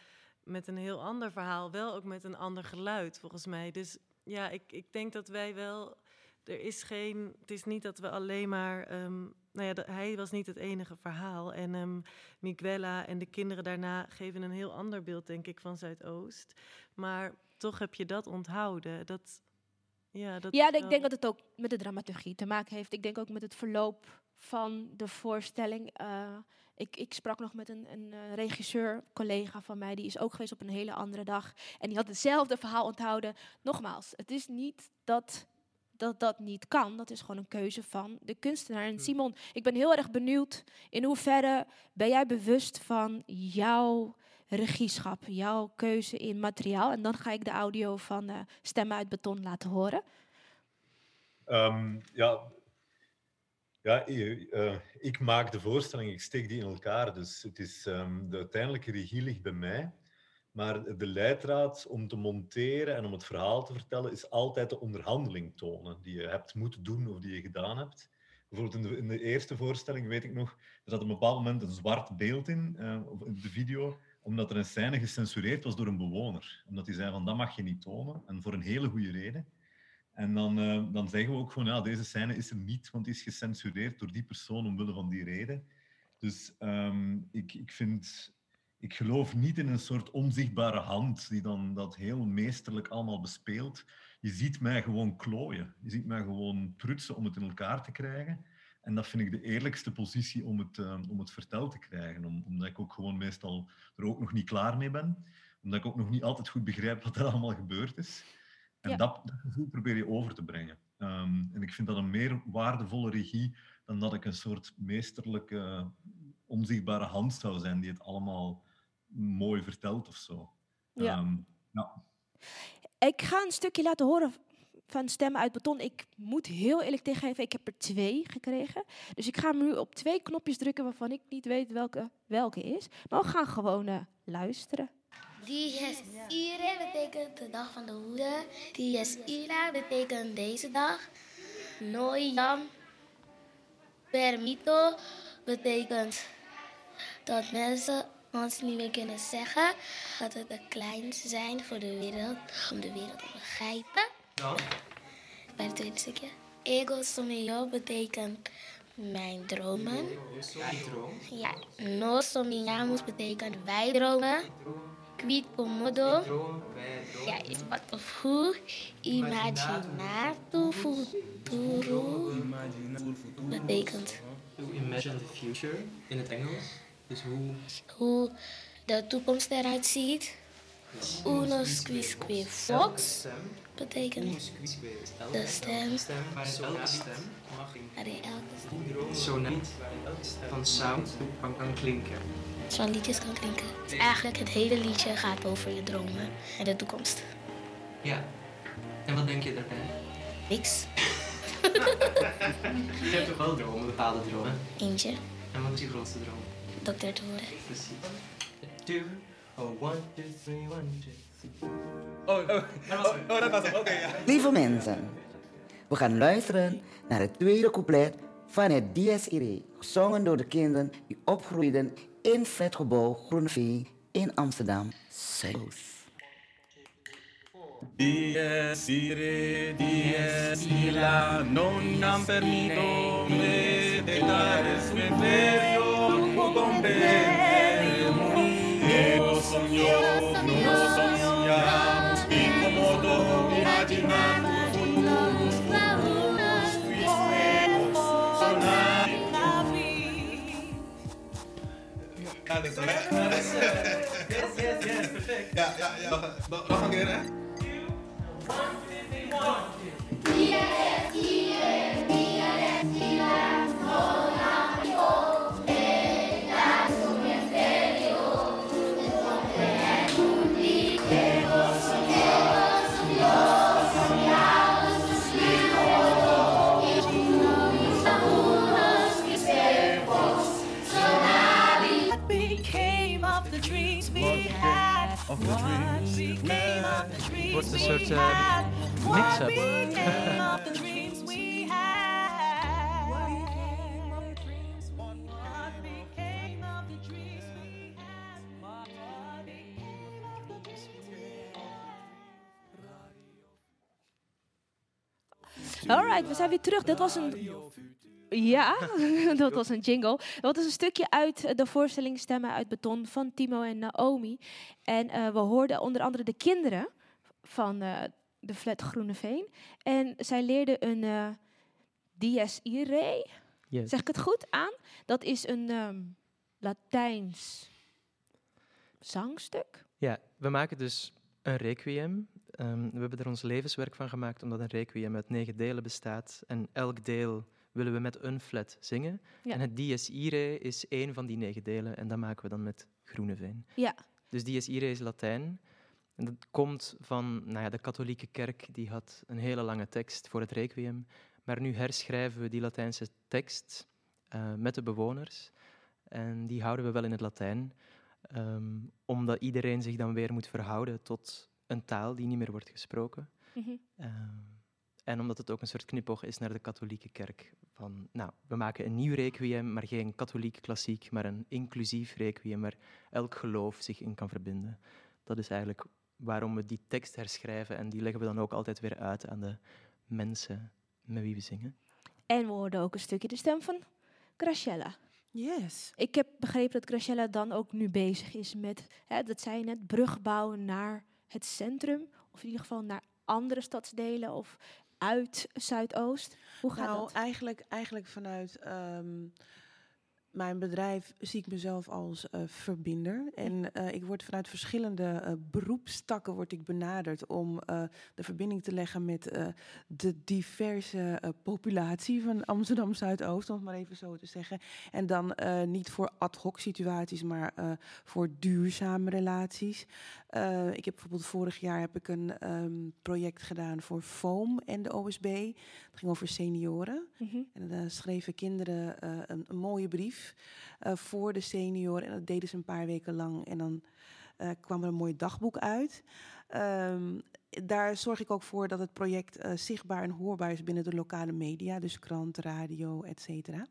met een heel ander verhaal, wel ook met een ander geluid volgens mij. Dus ja, ik, ik denk dat wij wel. Er is geen. Het is niet dat we alleen maar. ehm, nou ja, dat- hij was niet het enige verhaal. En ehm Miguela en de kinderen daarna geven een heel ander beeld, denk ik, van Zuidoost. Maar toch heb je dat onthouden. Dat, ja, dat Ja, ik denk dat het ook met de dramaturgie te maken heeft. Ik denk ook met het verloop van de voorstelling. Eh, ik, ik sprak nog met een, een eh, regisseur, collega van mij, die is ook geweest op een hele andere dag. En die had hetzelfde verhaal onthouden. Nogmaals, het is niet dat dat dat niet kan. Dat is gewoon een keuze van de kunstenaar. En Simon, ik ben heel erg benieuwd in hoeverre ben jij bewust van jouw regieschap, jouw keuze in materiaal. En dan ga ik de audio van eh, Stemmen uit Beton laten horen. Ehm, ja, ja eh, eh, ik maak de voorstelling, ik steek die in elkaar. Dus het is, ehm, de uiteindelijke regie ligt bij mij. Maar de leidraad om te monteren en om het verhaal te vertellen is altijd de onderhandeling tonen die je hebt moeten doen of die je gedaan hebt. Bijvoorbeeld in de, in de eerste voorstelling weet ik nog, er zat op een bepaald moment een zwart beeld in, eh, op de video, omdat er een scène gecensureerd was door een bewoner. Omdat hij zei van dat mag je niet tonen, en voor een hele goede reden. En dan, eh, dan zeggen we ook gewoon, ja, deze scène is er niet, want die is gecensureerd door die persoon omwille van die reden. Dus ehm, ik, ik vind, ik geloof niet in een soort onzichtbare hand die dan dat heel meesterlijk allemaal bespeelt. Je ziet mij gewoon klooien. Je ziet mij gewoon prutsen om het in elkaar te krijgen. En dat vind ik de eerlijkste positie om het, eh, om het verteld te krijgen. Om, omdat ik ook gewoon meestal er ook nog niet klaar mee ben. Omdat ik ook nog niet altijd goed begrijp wat er allemaal gebeurd is. En Ja. dat, dat gevoel probeer je over te brengen. Ehm, en ik vind dat een meer waardevolle regie dan dat ik een soort meesterlijke, onzichtbare hand zou zijn die het allemaal mooi vertelt of zo. Ja. Ehm, ja. Ik ga een stukje laten horen van Stemmen uit Beton. Ik moet heel eerlijk tegengeven, ik heb er twee gekregen. Dus ik ga nu op twee knopjes drukken waarvan ik niet weet welke welke is. Maar we gaan gewoon eh, luisteren. Dies Irae betekent de dag van de hoede. Dies Ira betekent deze dag. Noyam Permito betekent dat mensen ons niet meer kunnen zeggen dat we te klein zijn voor de wereld, om de wereld te begrijpen. Bij het tweede stukje. Ego Somio betekent mijn dromen. Ja, no somiamus betekent wij dromen. Quid comodo. Ja, is wat of hoe. Imaginatu futuro. Betekent Imagine the future in het Engels. Dus hoe hoe de toekomst eruit ziet. Unos quisque fox. Betekent de stem. elke stem mag Waarin elke stem zo niet waarin elke stem van sound van kan klinken. van liedjes kan klinken. Dus eigenlijk het hele liedje gaat over je dromen en de toekomst. Ja. En wat denk je daarbij? Niks. Je hebt toch wel dromen, bepaalde dromen? Eentje, En wat is je grootste droom? dokter te worden. Precies. Two, oh, one, two, three, one, two. Oh, oh, oh, dat was hem. Oké, ja. Lieve mensen, we gaan luisteren naar het tweede couplet van het Dies Irae, gezongen door de kinderen die opgroeiden in Flatgebouw Groeneveen in Amsterdam Zuidoost. Dies ire, dies illa, non am permito me de dare su imperio comprendere Io sogno, non sogniamo, in comodo immaginando futuros, futuros, futuros, sonari. Ja, dat is Yes, yes, yes, perfect. Ja, ja, ja. Nog, nog, nog een keer, hè? Of the dreams we had? Alright, we zijn weer terug. Dit was een. Ja, dat was een jingle. Dat is een stukje uit eh, de voorstelling Stemmen uit Beton van Timo en Naomi. En eh, we hoorden onder andere de kinderen van eh, de flat Groeneveen. En zij leerden een eh dies irae. Yes. Zeg ik het goed aan? Dat is een ehm, Latijns zangstuk. Ja, we maken dus een requiem. Ehm, we hebben er ons levenswerk van gemaakt, omdat een requiem uit negen delen bestaat. En elk deel willen we met een flat zingen. Ja. En het dies irae is één van die negen delen. En dat maken we dan met Groeneveen. Ja. Dus dies irae is Latijn. En dat komt van nou ja, de katholieke kerk, die had een hele lange tekst voor het requiem. Maar nu herschrijven we die Latijnse tekst eh, met de bewoners. En die houden we wel in het Latijn, ehm, omdat iedereen zich dan weer moet verhouden tot een taal die niet meer wordt gesproken. Mhm. Ehm, en omdat het ook een soort knipoog is naar de katholieke kerk. Van, nou, we maken een nieuw requiem, maar geen katholiek klassiek, maar een inclusief requiem waar elk geloof zich in kan verbinden. Dat is eigenlijk waarom we die tekst herschrijven en die leggen we dan ook altijd weer uit aan de mensen met wie we zingen. En we hoorden ook een stukje de stem van Graciela. Yes. Ik heb begrepen dat Graciela dan ook nu bezig is met, hè, dat zei je net, brug bouwen naar het centrum. Of in ieder geval naar andere stadsdelen of uit Zuidoost. Hoe gaat nou, dat? Eigenlijk, eigenlijk vanuit ehm, mijn bedrijf zie ik mezelf als eh, verbinder. En eh, ik word vanuit verschillende eh, beroepstakken word ik benaderd om de verbinding te leggen met de diverse populatie van Amsterdam Zuidoost, om het maar even zo te zeggen. En dan niet voor ad hoc situaties, maar voor duurzame relaties. Ik heb bijvoorbeeld vorig jaar heb ik een ehm, project gedaan voor FOAM en de OSB. Het ging over senioren. Mhm. En dan schreven kinderen een, een mooie brief eh, voor de senioren. En dat deden ze een paar weken lang. En dan eh, kwam er een mooi dagboek uit. Ehm, daar zorg ik ook voor dat het project eh, zichtbaar en hoorbaar is binnen de lokale media. Dus krant, radio, et cetera.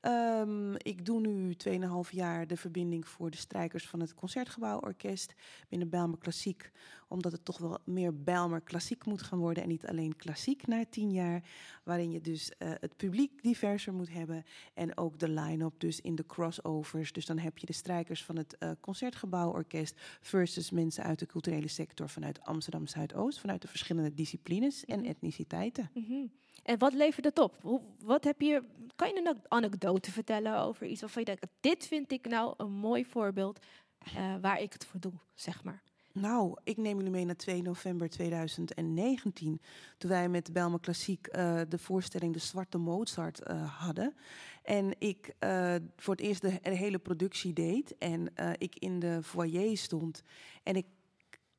Ehm, ik doe nu 2,5 jaar de verbinding voor de strijkers van het Concertgebouworkest binnen Bijlmer Klassiek. Omdat het toch wel meer Bijlmer Klassiek moet gaan worden en niet alleen klassiek na 10 jaar. Waarin je dus eh, het publiek diverser moet hebben en ook de line-up dus in de crossovers. Dus dan heb je de strijkers van het eh, Concertgebouworkest versus mensen uit de culturele sector vanuit Amsterdam Zuidoost. Vanuit de verschillende disciplines en etniciteiten. Mhm. En wat levert het op? Hoe, wat heb je, kan je een anekdote vertellen over iets waarvan je denkt, dit vind ik nou een mooi voorbeeld eh, waar ik het voor doe, zeg maar. Nou, ik neem jullie mee naar 2 november 2019. Toen wij met Belma Klassiek eh, de voorstelling De Zwarte Mozart eh, hadden. En ik eh, voor het eerst de, hele productie deed. En ik in de foyer stond. En ik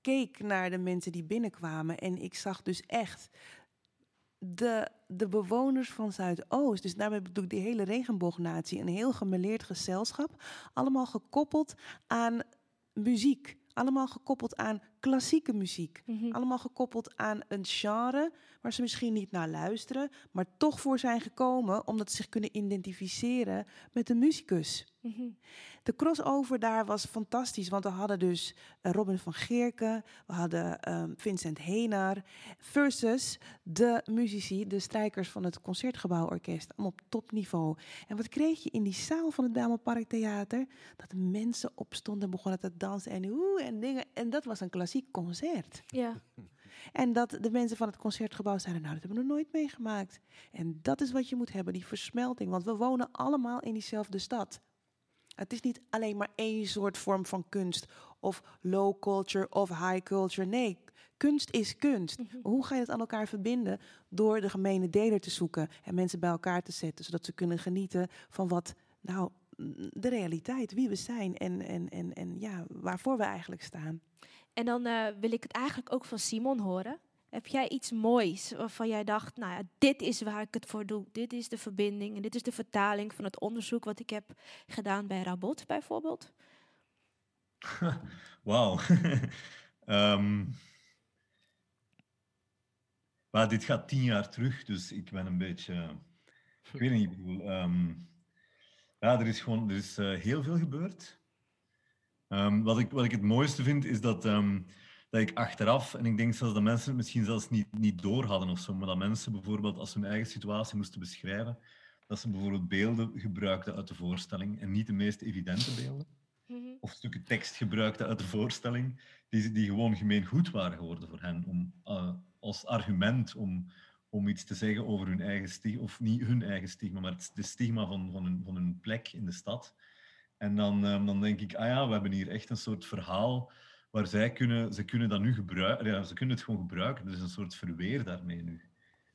keek naar de mensen die binnenkwamen. En ik zag dus echt de, de bewoners van Zuidoost. Dus daarmee bedoel ik die hele regenboognatie. Een heel gemeleerd gezelschap. Allemaal gekoppeld aan muziek. Allemaal gekoppeld aan klassieke muziek. Allemaal gekoppeld aan een genre waar ze misschien niet naar luisteren, maar toch voor zijn gekomen omdat ze zich kunnen identificeren met de muzikus. De crossover daar was fantastisch, want we hadden dus eh, Robin van Geerken, we hadden ehm, Vincent Henaar, versus de muzici, de strijkers van het Concertgebouworkest, allemaal op topniveau. En wat kreeg je in die zaal van het Bijlmerpark Theater? Dat mensen opstonden en begonnen te dansen en oeh en dingen. En dat was een klassiek concert. Ja. En dat de mensen van het concertgebouw zeiden, nou, dat hebben we nog nooit meegemaakt. En dat is wat je moet hebben, die versmelting. Want we wonen allemaal in diezelfde stad. Het is niet alleen maar één soort vorm van kunst. Of low culture of high culture. Nee, kunst is kunst. Maar Hoe ga je dat aan elkaar verbinden? Door de gemene deler te zoeken en mensen bij elkaar te zetten. Zodat ze kunnen genieten van wat, nou, de realiteit, wie we zijn en, en, en, en ja, waarvoor we eigenlijk staan. En dan eh, wil ik het eigenlijk ook van Simon horen. Heb jij iets moois waarvan jij dacht, nou ja, dit is waar ik het voor doe. Dit is de verbinding en dit is de vertaling van het onderzoek wat ik heb gedaan bij Rabot bijvoorbeeld. Wauw. Ehm, maar dit gaat tien jaar terug, dus ik ben een beetje... Ik weet niet, ik bedoel... ehm, ja, er is gewoon er is, eh, heel veel gebeurd. Ehm, wat, ik, wat ik het mooiste vind, is dat, dat ik achteraf, en ik denk zelfs dat mensen het misschien zelfs niet, niet door hadden of zo, maar dat mensen bijvoorbeeld, als ze hun eigen situatie moesten beschrijven, dat ze bijvoorbeeld beelden gebruikten uit de voorstelling en niet de meest evidente beelden of stukken tekst gebruikten uit de voorstelling, die, die gewoon gemeen goed waren geworden voor hen, om, eh, als argument om, om iets te zeggen over hun eigen stigma, of niet hun eigen stigma, maar het, de stigma van, van, hun, van hun plek in de stad. En dan, eh, dan denk ik, ah ja, we hebben hier echt een soort verhaal waar zij kunnen, ze kunnen dat nu gebruiken, ja, ze kunnen het gewoon gebruiken. Er is een soort verweer daarmee nu.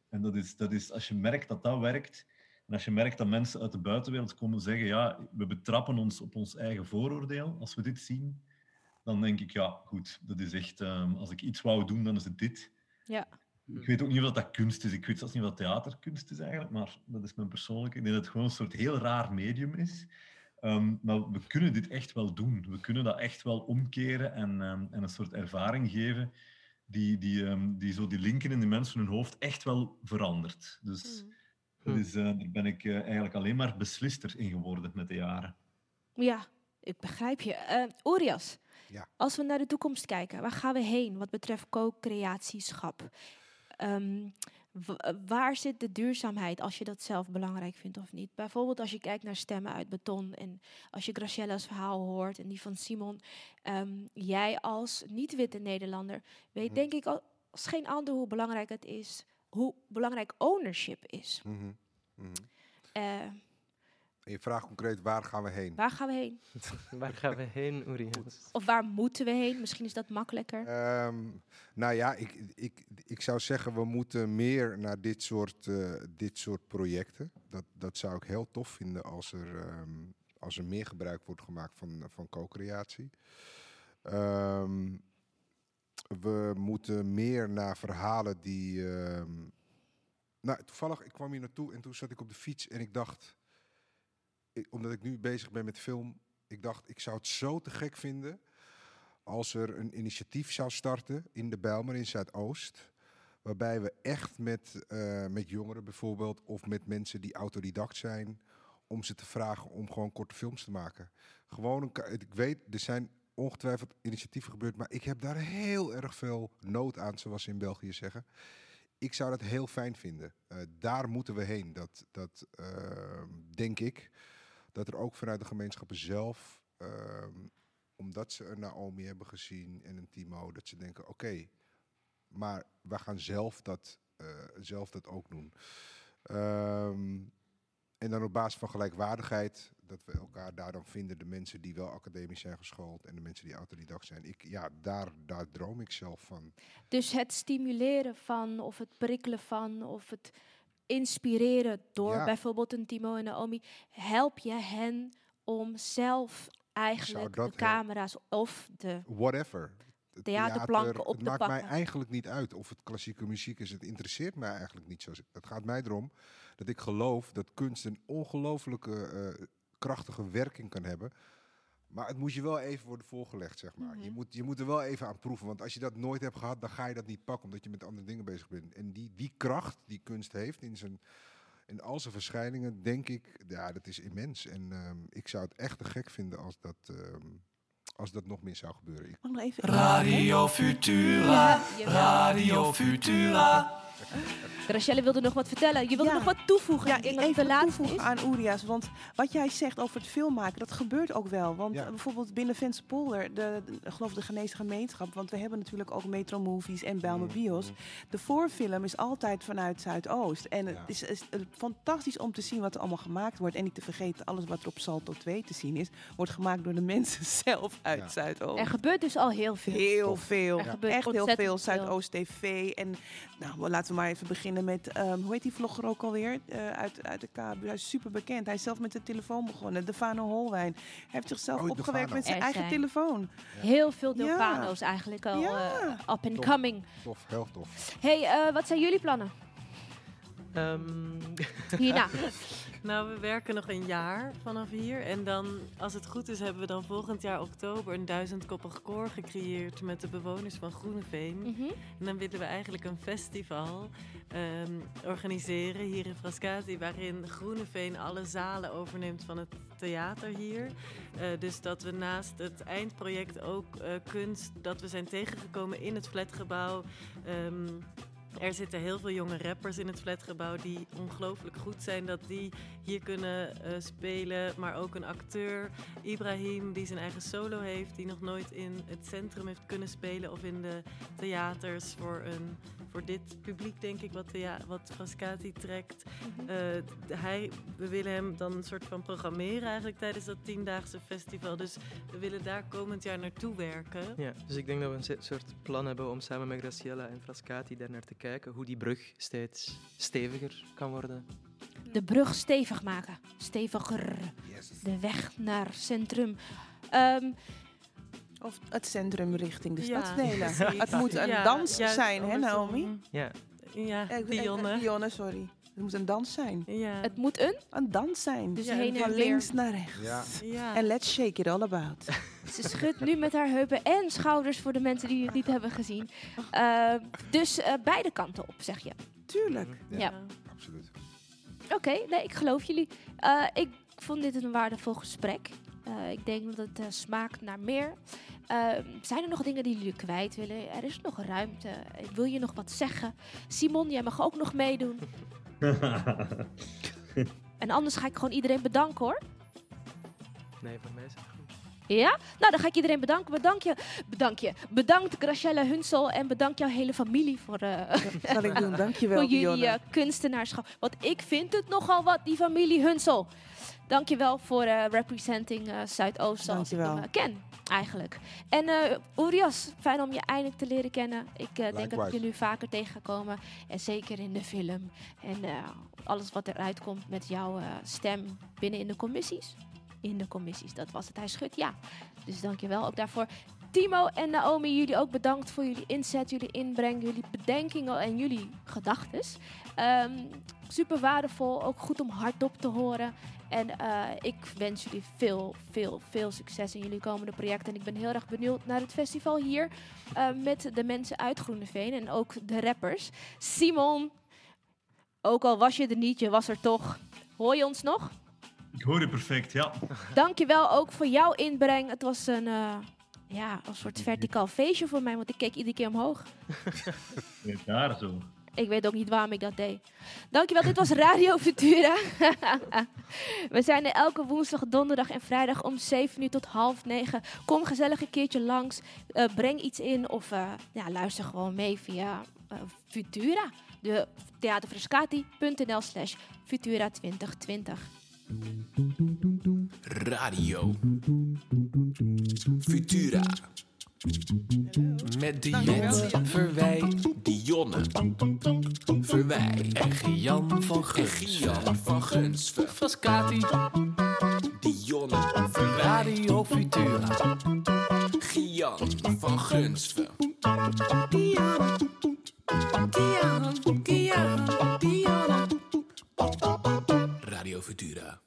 En dat is, dat is, als je merkt dat dat werkt, en als je merkt dat mensen uit de buitenwereld komen zeggen, ja, we betrappen ons op ons eigen vooroordeel als we dit zien, dan denk ik, ja, goed, dat is echt, ehm, als ik iets wou doen, dan is het dit. Ja. Ik weet ook niet of dat kunst is. Ik weet zelfs niet wat theaterkunst is eigenlijk, maar dat is mijn persoonlijke. Ik denk dat het gewoon een soort heel raar medium is. Ehm, maar we kunnen dit echt wel doen. We kunnen dat echt wel omkeren en, ehm, en een soort ervaring geven die, die, ehm, die zo die linken in de mensen hun hoofd echt wel verandert. Dus dat is, eh, daar ben ik eh, eigenlijk alleen maar beslister in geworden met de jaren. Ja, ik begrijp je. Eh Urias, Ja. als we naar de toekomst kijken, waar gaan we heen wat betreft co-creatieschap? Ehm, eh, waar zit de duurzaamheid als je dat zelf belangrijk vindt of niet? Bijvoorbeeld als je kijkt naar stemmen uit beton en als je Graciela's verhaal hoort en die van Simon. Ehm, jij als niet-witte Nederlander weet denk ik al- als geen ander hoe belangrijk het is, hoe belangrijk ownership is. Mhm, mhm. Eh, En je vraagt concreet, waar gaan we heen? waar gaan we heen? Waar gaan we heen, Urias? Of waar moeten we heen? Misschien is dat makkelijker. Ehm, nou ja, ik, ik, ik zou zeggen, we moeten meer naar dit soort, eh, dit soort projecten. Dat, dat zou ik heel tof vinden als er, ehm, als er meer gebruik wordt gemaakt van, van co-creatie. Ehm, we moeten meer naar verhalen die. ehm, nou, toevallig, ik kwam hier naartoe en toen zat ik op de fiets en ik dacht, omdat ik nu bezig ben met film, ik dacht, ik zou het zo te gek vinden als er een initiatief zou starten in de Bijlmer in Zuidoost. Waarbij we echt met, eh, met jongeren bijvoorbeeld, of met mensen die autodidact zijn, om ze te vragen om gewoon korte films te maken. Gewoon een, ik weet, er zijn ongetwijfeld initiatieven gebeurd, maar ik heb daar heel erg veel nood aan, zoals ze in België zeggen. Ik zou dat heel fijn vinden. Eh, daar moeten we heen. Dat, dat ehm, denk ik. Dat er ook vanuit de gemeenschappen zelf, ehm, omdat ze een Naomi hebben gezien en een Timo, dat ze denken: oké, maar we gaan zelf dat, eh, zelf dat ook doen. Ehm, en dan op basis van gelijkwaardigheid, dat we elkaar daar dan vinden, de mensen die wel academisch zijn geschoold en de mensen die autodidact zijn. Ik, ja, daar, daar droom ik zelf van. Dus het stimuleren van, of het prikkelen van, of het inspireren door Ja. bijvoorbeeld een Timo en Naomi, help je hen om zelf eigenlijk de helpen? camera's of de Whatever. Het theaterplanken theater, op het te maakt mij pakken. eigenlijk niet uit of het klassieke muziek is. Het interesseert mij eigenlijk niet zo. Het gaat mij erom dat ik geloof dat kunst een ongelooflijke eh, krachtige werking kan hebben. Maar het moet je wel even worden voorgelegd, zeg maar. je, moet, je moet er wel even aan proeven. Want als je dat nooit hebt gehad, dan ga je dat niet pakken. Omdat je met andere dingen bezig bent. En die, die kracht die kunst heeft in, zijn, in al zijn verschijningen, denk ik, ja, dat is immens. En ehm, ik zou het echt te gek vinden als dat, ehm, als dat nog meer zou gebeuren. Ik- Mag ik nog even Radio Futura, Radio Futura. Rachelle wilde nog wat vertellen. Je wilde Ja. nog wat toevoegen. Ja, ik even laatste toevoegen is. aan Urias. Want wat jij zegt over het filmmaken, dat gebeurt ook wel. Want Ja. bijvoorbeeld binnen Venspolder, de, de, ik geloof de Geneesde Gemeenschap, want we hebben natuurlijk ook Metro Movies en Bijlmer Bios. De voorfilm is altijd vanuit Zuidoost. En het is, is, eh, fantastisch om te zien wat er allemaal gemaakt wordt. En niet te vergeten, alles wat er op Salto 2 te zien is, wordt gemaakt door de mensen zelf uit Ja. Zuidoost. Er gebeurt dus al heel veel. Heel veel. Er gebeurt Echt heel veel. veel. Zuidoost TV. En nou, we- laten we maar even beginnen met, ehm, hoe heet die vlogger ook alweer? Eh, uit, uit de KB. Hij is super bekend. Hij is zelf met de telefoon begonnen. Defano Holwijn. Hij heeft zichzelf Oh, opgewerkt Defano. met zijn Er eigen zijn telefoon. Heel veel Ja. Delfano's eigenlijk al Ja. eh, up and coming. Tof, heel tof. hey, eh, wat zijn jullie plannen Ehm, hierna? Nou, we werken nog een jaar vanaf hier. En dan, als het goed is, hebben we dan volgend jaar oktober een duizendkoppig koor gecreëerd met de bewoners van Groeneveen. Mhm. En dan willen we eigenlijk een festival ehm, organiseren hier in Frascati, waarin Groeneveen alle zalen overneemt van het theater hier. Eh, dus dat we naast het eindproject ook eh, kunst, dat we zijn tegengekomen in het flatgebouw. Ehm, er zitten heel veel jonge rappers in het flatgebouw die ongelooflijk goed zijn dat die hier kunnen eh, spelen. Maar ook een acteur, Ibrahim, die zijn eigen solo heeft, die nog nooit in het centrum heeft kunnen spelen of in de theaters voor, een, voor dit publiek, denk ik, wat, thea- wat Frascati trekt. Mhm. Eh, hij, we willen hem dan een soort van programmeren eigenlijk tijdens dat tiendaagse festival. Dus we willen daar komend jaar naartoe werken. ja, dus ik denk dat we een soort plan hebben om samen met Graciela en Frascati daar naar te kijken. Hoe die brug steeds steviger kan worden. De brug stevig maken. Steviger. Yes. De weg naar centrum. Ehm, Of het centrum richting de Ja, stadsdelen. precies. Het moet een Ja, dans zijn, hè. Naomi? Ja, Ja, Dionne. Dionne, sorry. Het moet een dans zijn. Ja. het moet een. Een dans zijn. Dus Ja, heen en Van weer. links naar rechts. Ja. ja. En let's shake it all about. Ze schudt nu met haar heupen en schouders voor de mensen die het niet hebben gezien. Eh, dus eh, beide kanten op, zeg je. Tuurlijk. Ja. Ja. Absoluut. Oké, nee, ik geloof jullie. Eh, ik vond dit een waardevol gesprek. Eh, ik denk dat het eh, smaakt naar meer. Eh, zijn er nog dingen die jullie kwijt willen? Er is nog ruimte. Wil je nog wat zeggen? Simon, jij mag ook nog meedoen. En anders ga ik gewoon iedereen bedanken hoor. nee, voor mij is het goed. Ja? Nou, dan ga ik iedereen bedanken. Bedank je. Bedank je. Bedankt Graciela Hunsel en bedankt jouw hele familie voor, eh, Dat zal ik doen. Dankjewel, voor jullie eh, kunstenaarschap. Want ik vind het nogal wat, die familie Hunsel. Dankjewel voor eh representing eh, Zuidoost zoals ik hem eh, ken, eigenlijk. En eh Urias, fijn om je eindelijk te leren kennen. Ik eh, denk dat ik je nu vaker tegen ga komen. En zeker in de film. En eh, alles wat eruit komt met jouw eh, stem binnen in de commissies. In de commissies, dat was het. Hij schudt, ja. Dus dankjewel ook daarvoor. Timo en Naomi, jullie ook bedankt voor jullie inzet, jullie inbreng, jullie bedenkingen en jullie gedachten. super waardevol, ook goed om hardop te horen. En eh, ik wens jullie veel, veel, veel succes in jullie komende projecten. En ik ben heel erg benieuwd naar het festival hier eh, met de mensen uit Groeneveen en ook de rappers. Simon, ook al was je er niet, je was er toch. Hoor je ons nog? Ik hoor je perfect, ja. Dankjewel ook voor jouw inbreng. Het was een, eh, ja, een soort verticaal feestje voor mij, want ik keek iedere keer omhoog. Nee, daar zo. Ik weet ook niet waarom ik dat deed. Dankjewel, dit was Radio Futura. We zijn er elke woensdag, donderdag en vrijdag om 7 uur tot half 9. Kom gezellig een keertje langs. eh, breng iets in of eh, ja, luister gewoon mee via eh, Futura. de theaterfrescati.nl slash Futura 2020. Radio Futura. Met Diet Verwij, Dionne Verwij en Gian van Gian van. Frascati, Dionne Verwij. Radio Futura. Gian van Gunsven. Dionne, Dionne, Dionne, Dionne. Radio Futura.